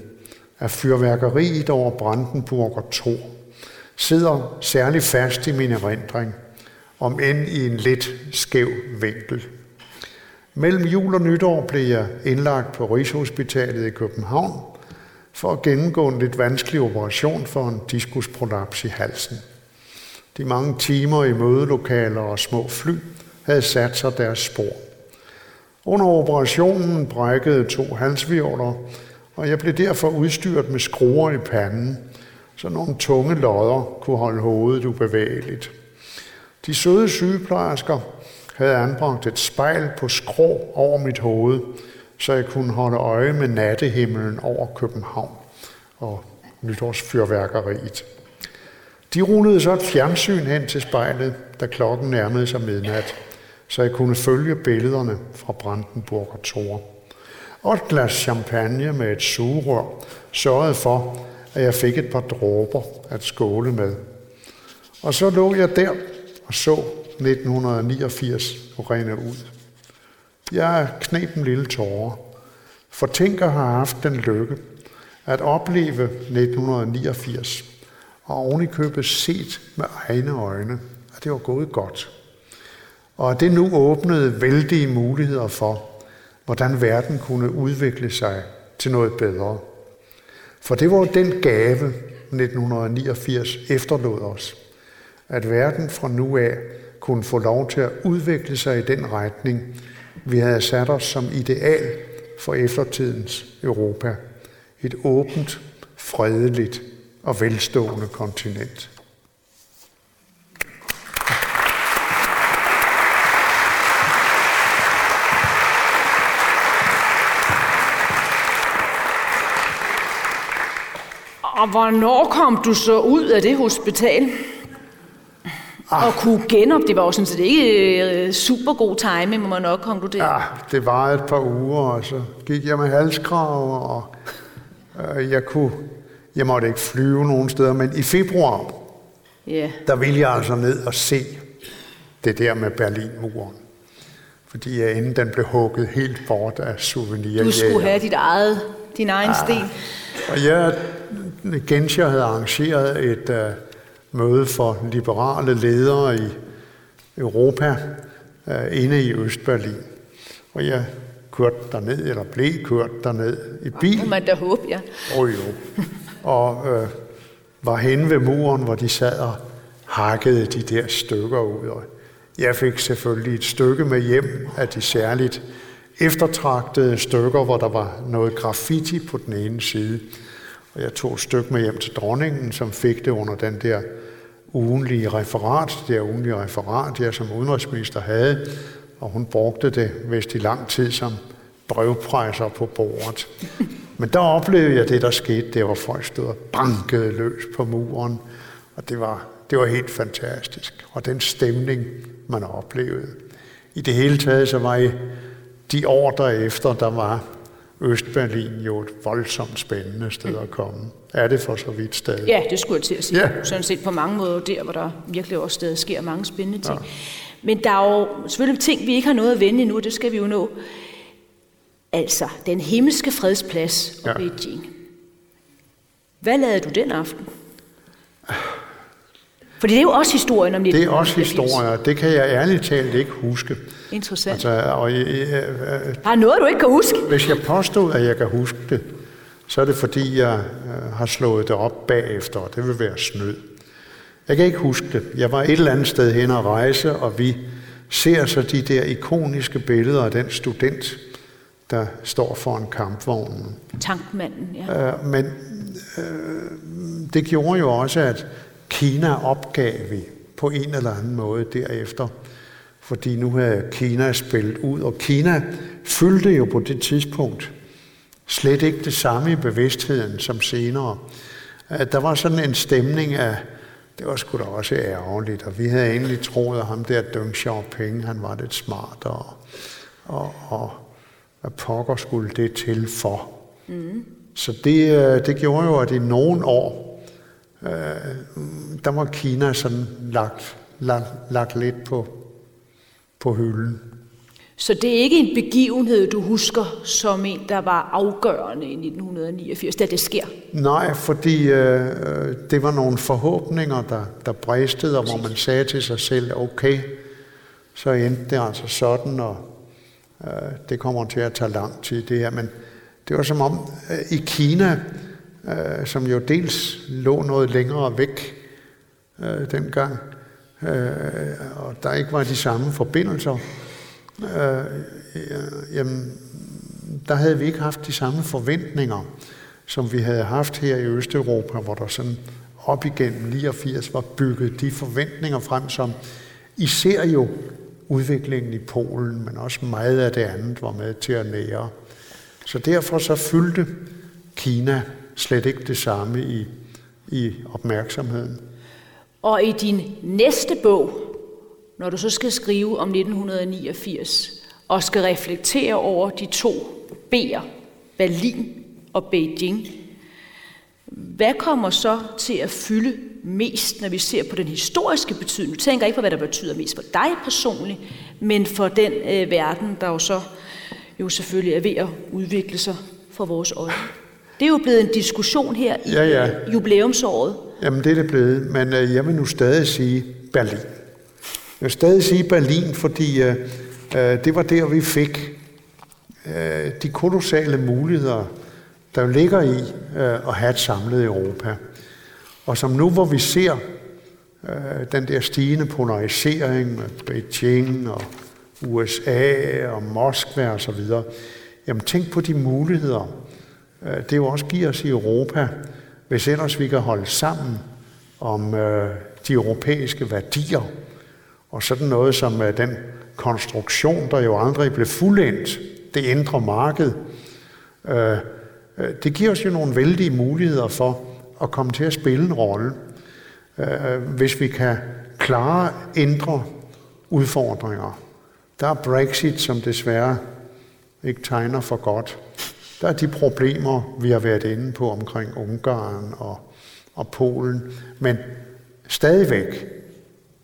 af fyrværkeriet over Brandenburger Tor sidder særlig fast i min erindring, om end i en lidt skæv vinkel. Mellem jul og nytår blev jeg indlagt på Rigshospitalet i København for at gennemgå en lidt vanskelig operation for en diskusprolaps i halsen. De mange timer i mødelokaler og små fly havde sat sig deres spor. Under operationen brækkede to halsvirvler, og jeg blev derfor udstyret med skruer i panden, så nogle tunge lodder kunne holde hovedet ubevægeligt. De søde sygeplejersker havde anbragt et spejl på skrå over mit hoved, så jeg kunne holde øje med nattehimlen over København og nytårsfyrværkeriet. De rullede så et fjernsyn hen til spejlet, da klokken nærmede sig midnat, så jeg kunne følge billederne fra Brandenburg og Tor. Og et glas champagne med et sugerør sørgede for, at jeg fik et par dråber at skåle med. Og så lå jeg der og så 1989 rene ud. Jeg knep en lille tårer, for tænk at have haft den lykke at opleve 1989 og ovenikøbet set med egne øjne, at det var gået godt. Og at det nu åbnede vældige muligheder for, hvordan verden kunne udvikle sig til noget bedre. For det var den gave, 1989 efterlod os, at verden fra nu af kunne få lov til at udvikle sig i den retning, vi havde sat os som ideal for eftertidens Europa. Et åbent, fredeligt og velstående kontinent. Og hvornår kom du så ud af det hospital? Ah. Og kunne genop, det var jo sådan set ikke uh, super god timing, må man nok konkludere. Ja, det var et par uger, og så gik jeg med halskrav, og uh, jeg kunne, jeg måtte ikke flyve nogen steder, men i februar, yeah. der ville jeg altså ned og se det der med Berlinmuren. Fordi jeg, inden den blev hugget helt bort af souvenirer. Du skulle have dit eget, din egen ja. sten. Og jeg, Genscher havde arrangeret et uh, møde for liberale ledere i Europa uh, inde i Østberlin. Og jeg kørte derned, eller blev kørt derned i bil. Det man da håbe, ja. Oh, jo. Og uh, var henne ved muren, hvor de sad og hakkede de der stykker ud. Og jeg fik selvfølgelig et stykke med hjem af de særligt eftertragtede stykker, hvor der var noget graffiti på den ene side. Og jeg tog et stykke med hjem til dronningen, som fik det under den der ugenlige referat, det der ugenlige referat, jeg som udenrigsminister havde, og hun brugte det vist i lang tid som brevpresser på bordet. Men der oplevede jeg det, der skete, det var folk stod og bankede løs på muren, og det var, det var helt fantastisk. Og den stemning, man oplevede. I det hele taget, så var I de år derefter, der var Østberlin jo et voldsomt spændende sted at komme. Er det for så vidt stadig? Ja, det skulle jeg til at sige. Ja. Sådan set på mange måder der, hvor der virkelig også stadig sker mange spændende ting. Ja. Men der er jo selvfølgelig ting, vi ikke har noget at vende endnu, det skal vi jo nå. Altså, den himmelske fredsplads og ja. Beijing. Hvad lavede du den aften? Fordi det er jo også historien om 1980. Det er også historier. Det kan jeg ærligt talt ikke huske. Interessant. Altså, og, jeg, jeg, jeg, har noget, du ikke kan huske? Hvis jeg påstod, at jeg kan huske det, så er det fordi, jeg øh, har slået det op bagefter, og det vil være snød. Jeg kan ikke huske det. Jeg var et eller andet sted hen og rejse, og vi ser så de der ikoniske billeder af den student, der står foran kampvognen. Tankmanden, ja. Øh, men øh, det gjorde jo også, at Kina opgav vi på en eller anden måde derefter, fordi nu havde Kina spillet ud, og Kina fyldte jo på det tidspunkt slet ikke det samme i bevidstheden som senere. At der var sådan en stemning af, det var sgu da også ærgerligt, og vi havde egentlig troet, at ham der Deng Xiaoping, han var lidt smart, og, og, og hvad pokker skulle det til for? Mm. Så det, øh, det gjorde jo, at i nogle år, øh, der var Kina sådan lagt, lagt, lagt lidt på, på hylden. Så det er ikke en begivenhed, du husker som en, der var afgørende i 1989, da det sker? Nej, fordi øh, det var nogle forhåbninger, der, der bræstede, og hvor man sagde til sig selv, okay, så endte det altså sådan, og øh, det kommer til at tage lang tid det her. Men det var som om øh, i Kina, øh, som jo dels lå noget længere væk øh, dengang, øh, og der ikke var de samme forbindelser, øh, jamen, der havde vi ikke haft de samme forventninger, som vi havde haft her i Østeuropa, hvor der sådan op igennem 89 var bygget de forventninger frem, som især jo udviklingen i Polen, men også meget af det andet var med til at nære. Så derfor så fyldte Kina slet ikke det samme i, i opmærksomheden. Og i din næste bog, når du så skal skrive om 1989, og skal reflektere over de to B'er, Berlin og Beijing, hvad kommer så til at fylde mest, når vi ser på den historiske betydning? Du tænker ikke på, hvad der betyder mest for dig personligt, men for den øh, verden, der jo så jo selvfølgelig er ved at udvikle sig for vores øjne. Det er jo blevet en diskussion her i ja, ja. jubilæumsåret. Jamen det er det blevet, men øh, jeg vil nu stadig sige Berlin. Jeg vil stadig sige Berlin, fordi øh, øh, det var der, vi fik øh, de kolossale muligheder, der ligger i øh, at have et samlet Europa. Og som nu, hvor vi ser øh, den der stigende polarisering med Beijing og USA og Moskva og så videre, jamen tænk på de muligheder, øh, det jo også giver os i Europa, hvis ellers vi kan holde sammen om øh, de europæiske værdier, og sådan noget som øh, den konstruktion, der jo aldrig blev fuldendt, det indre marked, øh, øh det giver os jo nogle vældige muligheder for at komme til at spille en rolle, øh, øh hvis vi kan klare indre udfordringer. Der er Brexit, som desværre ikke tegner for godt. Der er de problemer, vi har været inde på omkring Ungarn og, og Polen. Men stadigvæk,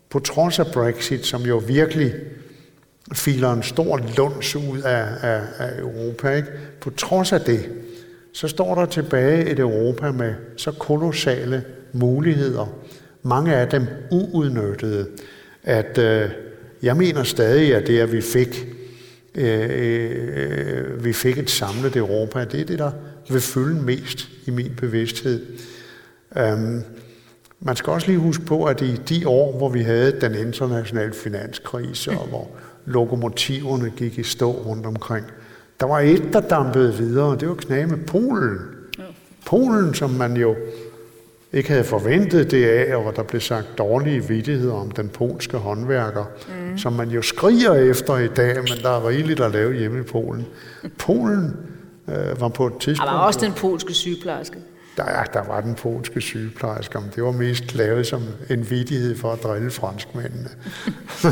på trods af Brexit, som jo virkelig filer en stor luns ud af, af, af Europa, ikke? på trods af det, så står der tilbage et Europa med så kolossale muligheder, mange af dem uudnyttede, at øh, jeg mener stadig, at det, at vi fik, øh, øh, vi fik et samlet Europa, det er det, der vil fylde mest i min bevidsthed. Um, man skal også lige huske på, at i de år, hvor vi havde den internationale finanskrise, og hvor lokomotiverne gik i stå rundt omkring, der var et, der dampede videre, det var knæ med Polen. Polen, som man jo ikke havde forventet det af, og hvor der blev sagt dårlige vidtigheder om den polske håndværker, mm. som man jo skriger efter i dag, men der er rigeligt at lave hjemme i Polen. Polen øh, var på et tidspunkt... Der var også den polske sygeplejerske. Der, ja, der var den polske sygeplejerske, men det var mest lavet som en vidighed for at drille franskmændene.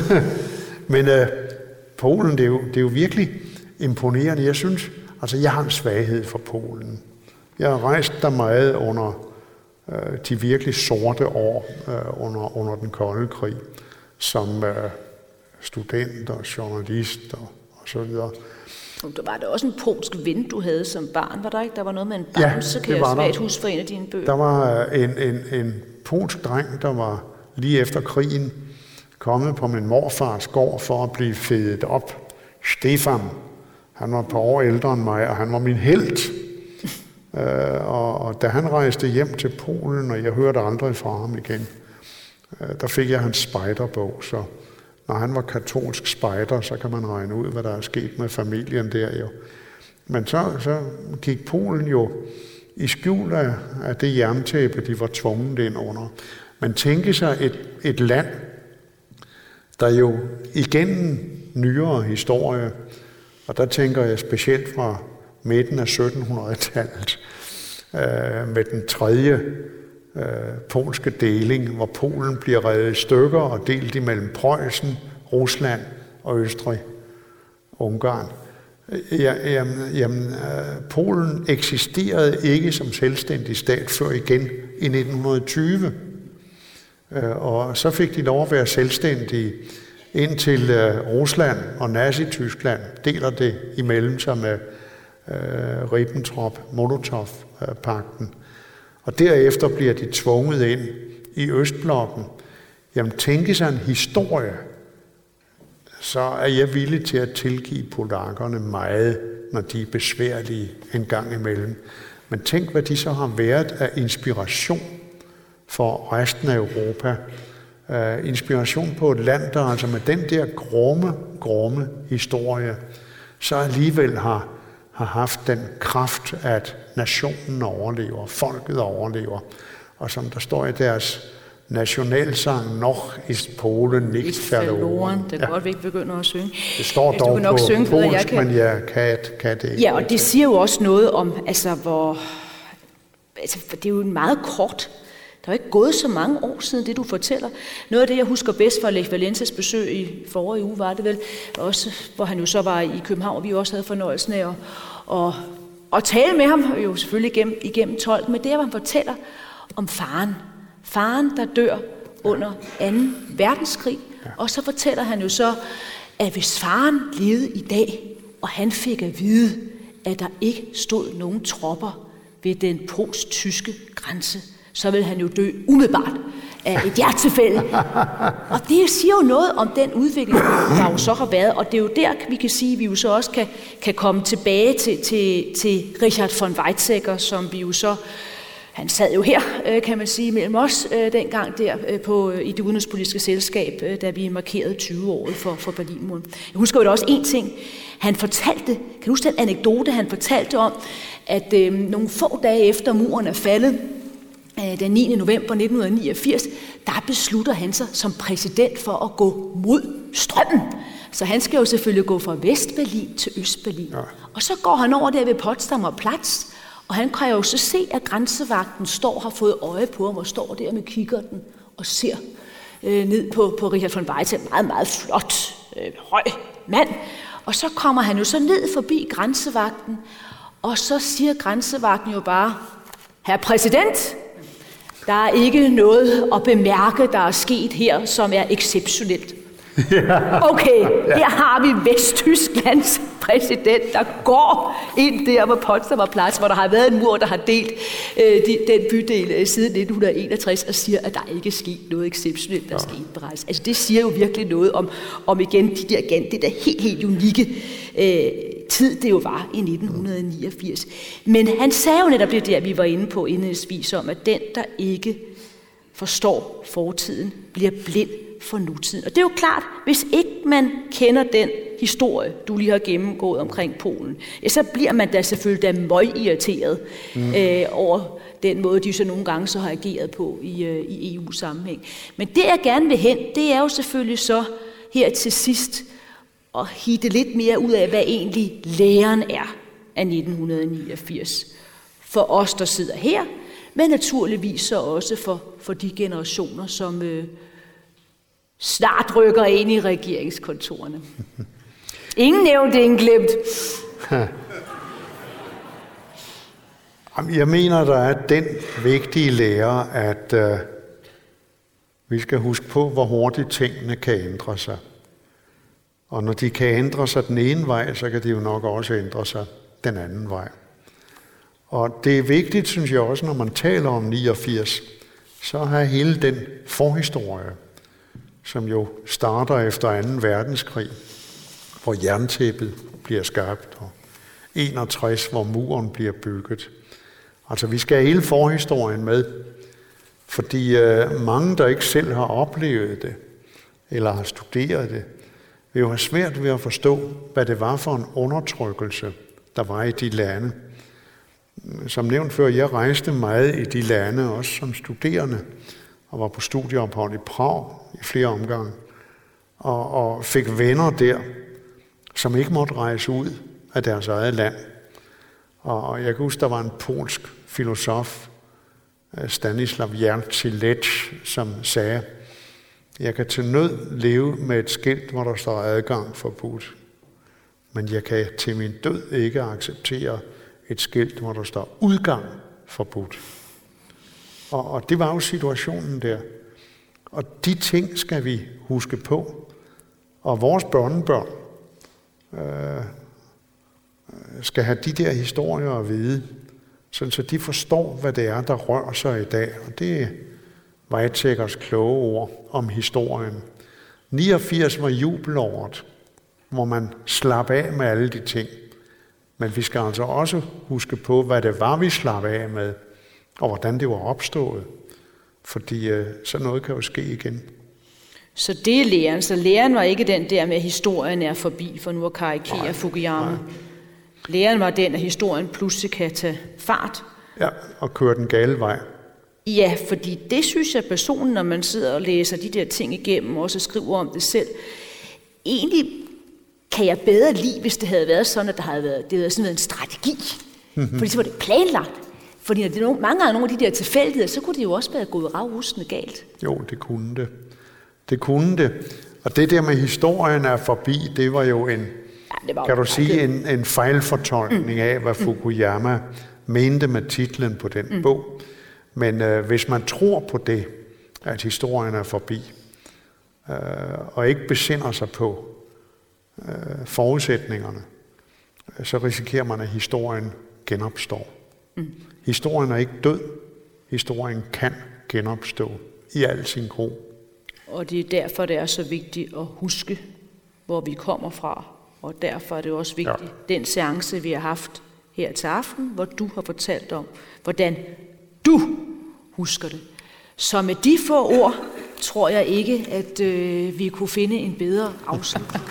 men øh, Polen, det er, jo, det er jo virkelig imponerende. Jeg synes, altså jeg har en svaghed for Polen. Jeg har rejst der meget under øh, de virkelig sorte år øh, under, under den kolde krig, som øh, student og journalist og, og så videre. Der var der også en polsk ven, du havde som barn, var der ikke? Der var noget med en bamse, ja, kan jeg svagt huske for en af dine bøger. Der var øh, en, en, en polsk dreng, der var lige efter krigen kommet på min morfars gård for at blive fedet op. Stefan, han var et par år ældre end mig, og han var min held. Øh, og, og da han rejste hjem til Polen, og jeg hørte aldrig fra ham igen, øh, der fik jeg hans spejderbog, så når han var katolsk spejder, så kan man regne ud, hvad der er sket med familien der jo. Men så, så gik Polen jo i skjul af, af det jerntæppe, de var tvunget ind under. Man tænker sig et, et land, der jo igennem nyere historie, og der tænker jeg specielt fra midten af 1700-tallet, øh, med den tredje øh, polske deling, hvor Polen bliver revet i stykker og delt imellem Preussen, Rusland og Østrig, Ungarn. Ja, jamen, jamen, øh, Polen eksisterede ikke som selvstændig stat før igen i 1920. Øh, og så fik de lov at være selvstændige indtil øh, Rusland og Nazi-Tyskland deler det imellem sig med øh, pakten. Og derefter bliver de tvunget ind i Østblokken. Jamen tænke sig en historie, så er jeg villig til at tilgive polakkerne meget, når de er besværlige en gang imellem. Men tænk, hvad de så har været af inspiration for resten af Europa. Uh, inspiration på et land, der altså med den der grumme, grumme historie, så alligevel har har haft den kraft, at nationen overlever, folket overlever. og som der står i deres nationalsang, noch ist Polen nicht, verloren. Det er godt, vi ikke begynder at synge. Det står Du dog kan nok på synge end jeg polsk, kan. men jeg kan, kan det ikke. Ja, og det siger jo også noget om, altså hvor... Altså, for det er jo en meget kort... Der er jo ikke gået så mange år siden det, du fortæller. Noget af det, jeg husker bedst fra Lech Valences besøg i forrige uge, var det vel også, hvor han jo så var i København, og vi også havde fornøjelsen af at, at, at tale med ham, jo selvfølgelig igennem, igennem tolk, men det, hvor han fortæller om faren. Faren, der dør under 2. verdenskrig, og så fortæller han jo så, at hvis faren levede i dag, og han fik at vide, at der ikke stod nogen tropper ved den polsk-tyske grænse, så vil han jo dø umiddelbart af et hjertetilfælde. Og det siger jo noget om den udvikling, der jo så har været, og det er jo der, vi kan sige, at vi jo så også kan, kan komme tilbage til, til, til Richard von Weizsäcker, som vi jo så han sad jo her, øh, kan man sige, mellem os øh, dengang der øh, på, i det udenrigspolitiske selskab, da vi markerede 20-året for, for Berlinmuren. Jeg husker jo da også en ting. Han fortalte, kan du huske den anekdote, han fortalte om, at øh, nogle få dage efter muren er faldet, den 9. november 1989, der beslutter han sig som præsident for at gå mod strømmen. Så han skal jo selvfølgelig gå fra Vestberlin til Østberlin. Ja. Og så går han over der ved Potsdamer Platz, og han kan jo så se, at grænsevagten står har fået øje på ham og står der med kikkerten og ser øh, ned på, på Richard von Weizsäcker. Meget, meget flot, øh, høj mand. Og så kommer han jo så ned forbi grænsevagten, og så siger grænsevagten jo bare, Herr præsident, der er ikke noget at bemærke, der er sket her, som er exceptionelt. Okay, her har vi Vesttysklands præsident, der går ind der på Potsdamer Plads, hvor der har været en mur, der har delt øh, de, den bydel øh, siden 1961, og siger, at der ikke er sket noget exceptionelt, der skal indberettes. Altså det siger jo virkelig noget om, om igen de der, igen, det der helt, helt unikke øh, tid, det jo var i 1989. Men han sagde jo netop det der, vi var inde på indledningsvis, om at den, der ikke forstår fortiden, bliver blind for nutiden. Og det er jo klart, hvis ikke man kender den historie, du lige har gennemgået omkring Polen, ja, så bliver man da selvfølgelig da møgirriteret mm. øh, over den måde, de så nogle gange så har ageret på i, øh, i EU-sammenhæng. Men det, jeg gerne vil hen, det er jo selvfølgelig så her til sidst at hitte lidt mere ud af, hvad egentlig læren er af 1989. For os, der sidder her, men naturligvis så også for, for de generationer, som øh, snart rykker ind i regeringskontorerne. Ingen nævnt, ingen glemt. Jeg mener, der er den vigtige lære, at øh, vi skal huske på, hvor hurtigt tingene kan ændre sig. Og når de kan ændre sig den ene vej, så kan de jo nok også ændre sig den anden vej. Og det er vigtigt, synes jeg også, når man taler om 89, så har hele den forhistorie, som jo starter efter 2. verdenskrig, hvor jerntæppet bliver skabt, og 61, hvor muren bliver bygget. Altså vi skal have hele forhistorien med, fordi øh, mange, der ikke selv har oplevet det, eller har studeret det, vil jo have svært ved at forstå, hvad det var for en undertrykkelse, der var i de lande. Som nævnt før, jeg rejste meget i de lande, også som studerende, og var på studieophold i Prag i flere omgange, og, og fik venner der, som ikke måtte rejse ud af deres eget land. Og jeg kan huske, der var en polsk filosof, øh, Stanislav Jertilec, som sagde, jeg kan til nød leve med et skilt, hvor der står adgang forbudt. Men jeg kan til min død ikke acceptere et skilt, hvor der står udgang forbudt. Og, og det var jo situationen der. Og de ting skal vi huske på. Og vores børnebørn øh, skal have de der historier at vide, sådan så de forstår, hvad det er, der rører sig i dag. Og det er Weizsäckers kloge ord historien. 89 var jubelåret, hvor man slap af med alle de ting. Men vi skal altså også huske på, hvad det var, vi slap af med, og hvordan det var opstået. Fordi øh, sådan noget kan jo ske igen. Så det er læren. Så læren var ikke den der med, at historien er forbi, for nu at karikere Nej, Fukuyama. nej. Læren var den, at historien pludselig kan tage fart. Ja, og køre den gale vej. Ja, fordi det synes jeg personen, når man sidder og læser de der ting igennem, og også skriver om det selv, egentlig kan jeg bedre lide, hvis det havde været sådan, at der havde været, det havde sådan en strategi. Mm-hmm. Fordi så var det planlagt. Fordi når det er mange af nogle af de der tilfældigheder, så kunne det jo også være gået ravhusende galt. Jo, det kunne det. Det kunne det. Og det der med historien er forbi, det var jo en, ja, det var kan du sige, en, en fejlfortolkning mm. af, hvad Fukuyama mente med titlen på den mm. bog. Men øh, hvis man tror på det, at historien er forbi, øh, og ikke besinder sig på øh, forudsætningerne, øh, så risikerer man, at historien genopstår. Mm. Historien er ikke død. Historien kan genopstå i al sin gro. Og det er derfor, det er så vigtigt at huske, hvor vi kommer fra. Og derfor er det også vigtigt, ja. den seance, vi har haft her til aften, hvor du har fortalt om, hvordan du husker det. Så med de få ord tror jeg ikke, at øh, vi kunne finde en bedre afslutning.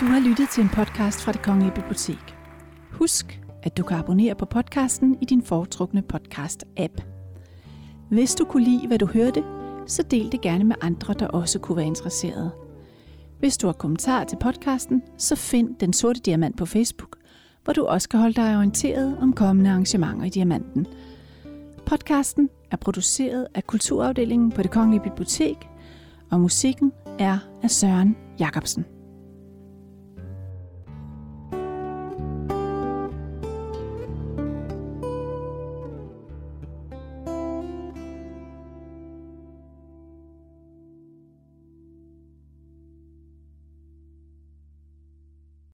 Du har lyttet til en podcast fra det Kongelige Bibliotek. Husk, at du kan abonnere på podcasten i din foretrukne podcast-app. Hvis du kunne lide, hvad du hørte, så del det gerne med andre, der også kunne være interesserede. Hvis du har kommentarer til podcasten, så find Den Sorte Diamant på Facebook, hvor du også kan holde dig orienteret om kommende arrangementer i Diamanten. Podcasten er produceret af Kulturafdelingen på det Kongelige Bibliotek, og musikken er af Søren Jacobsen.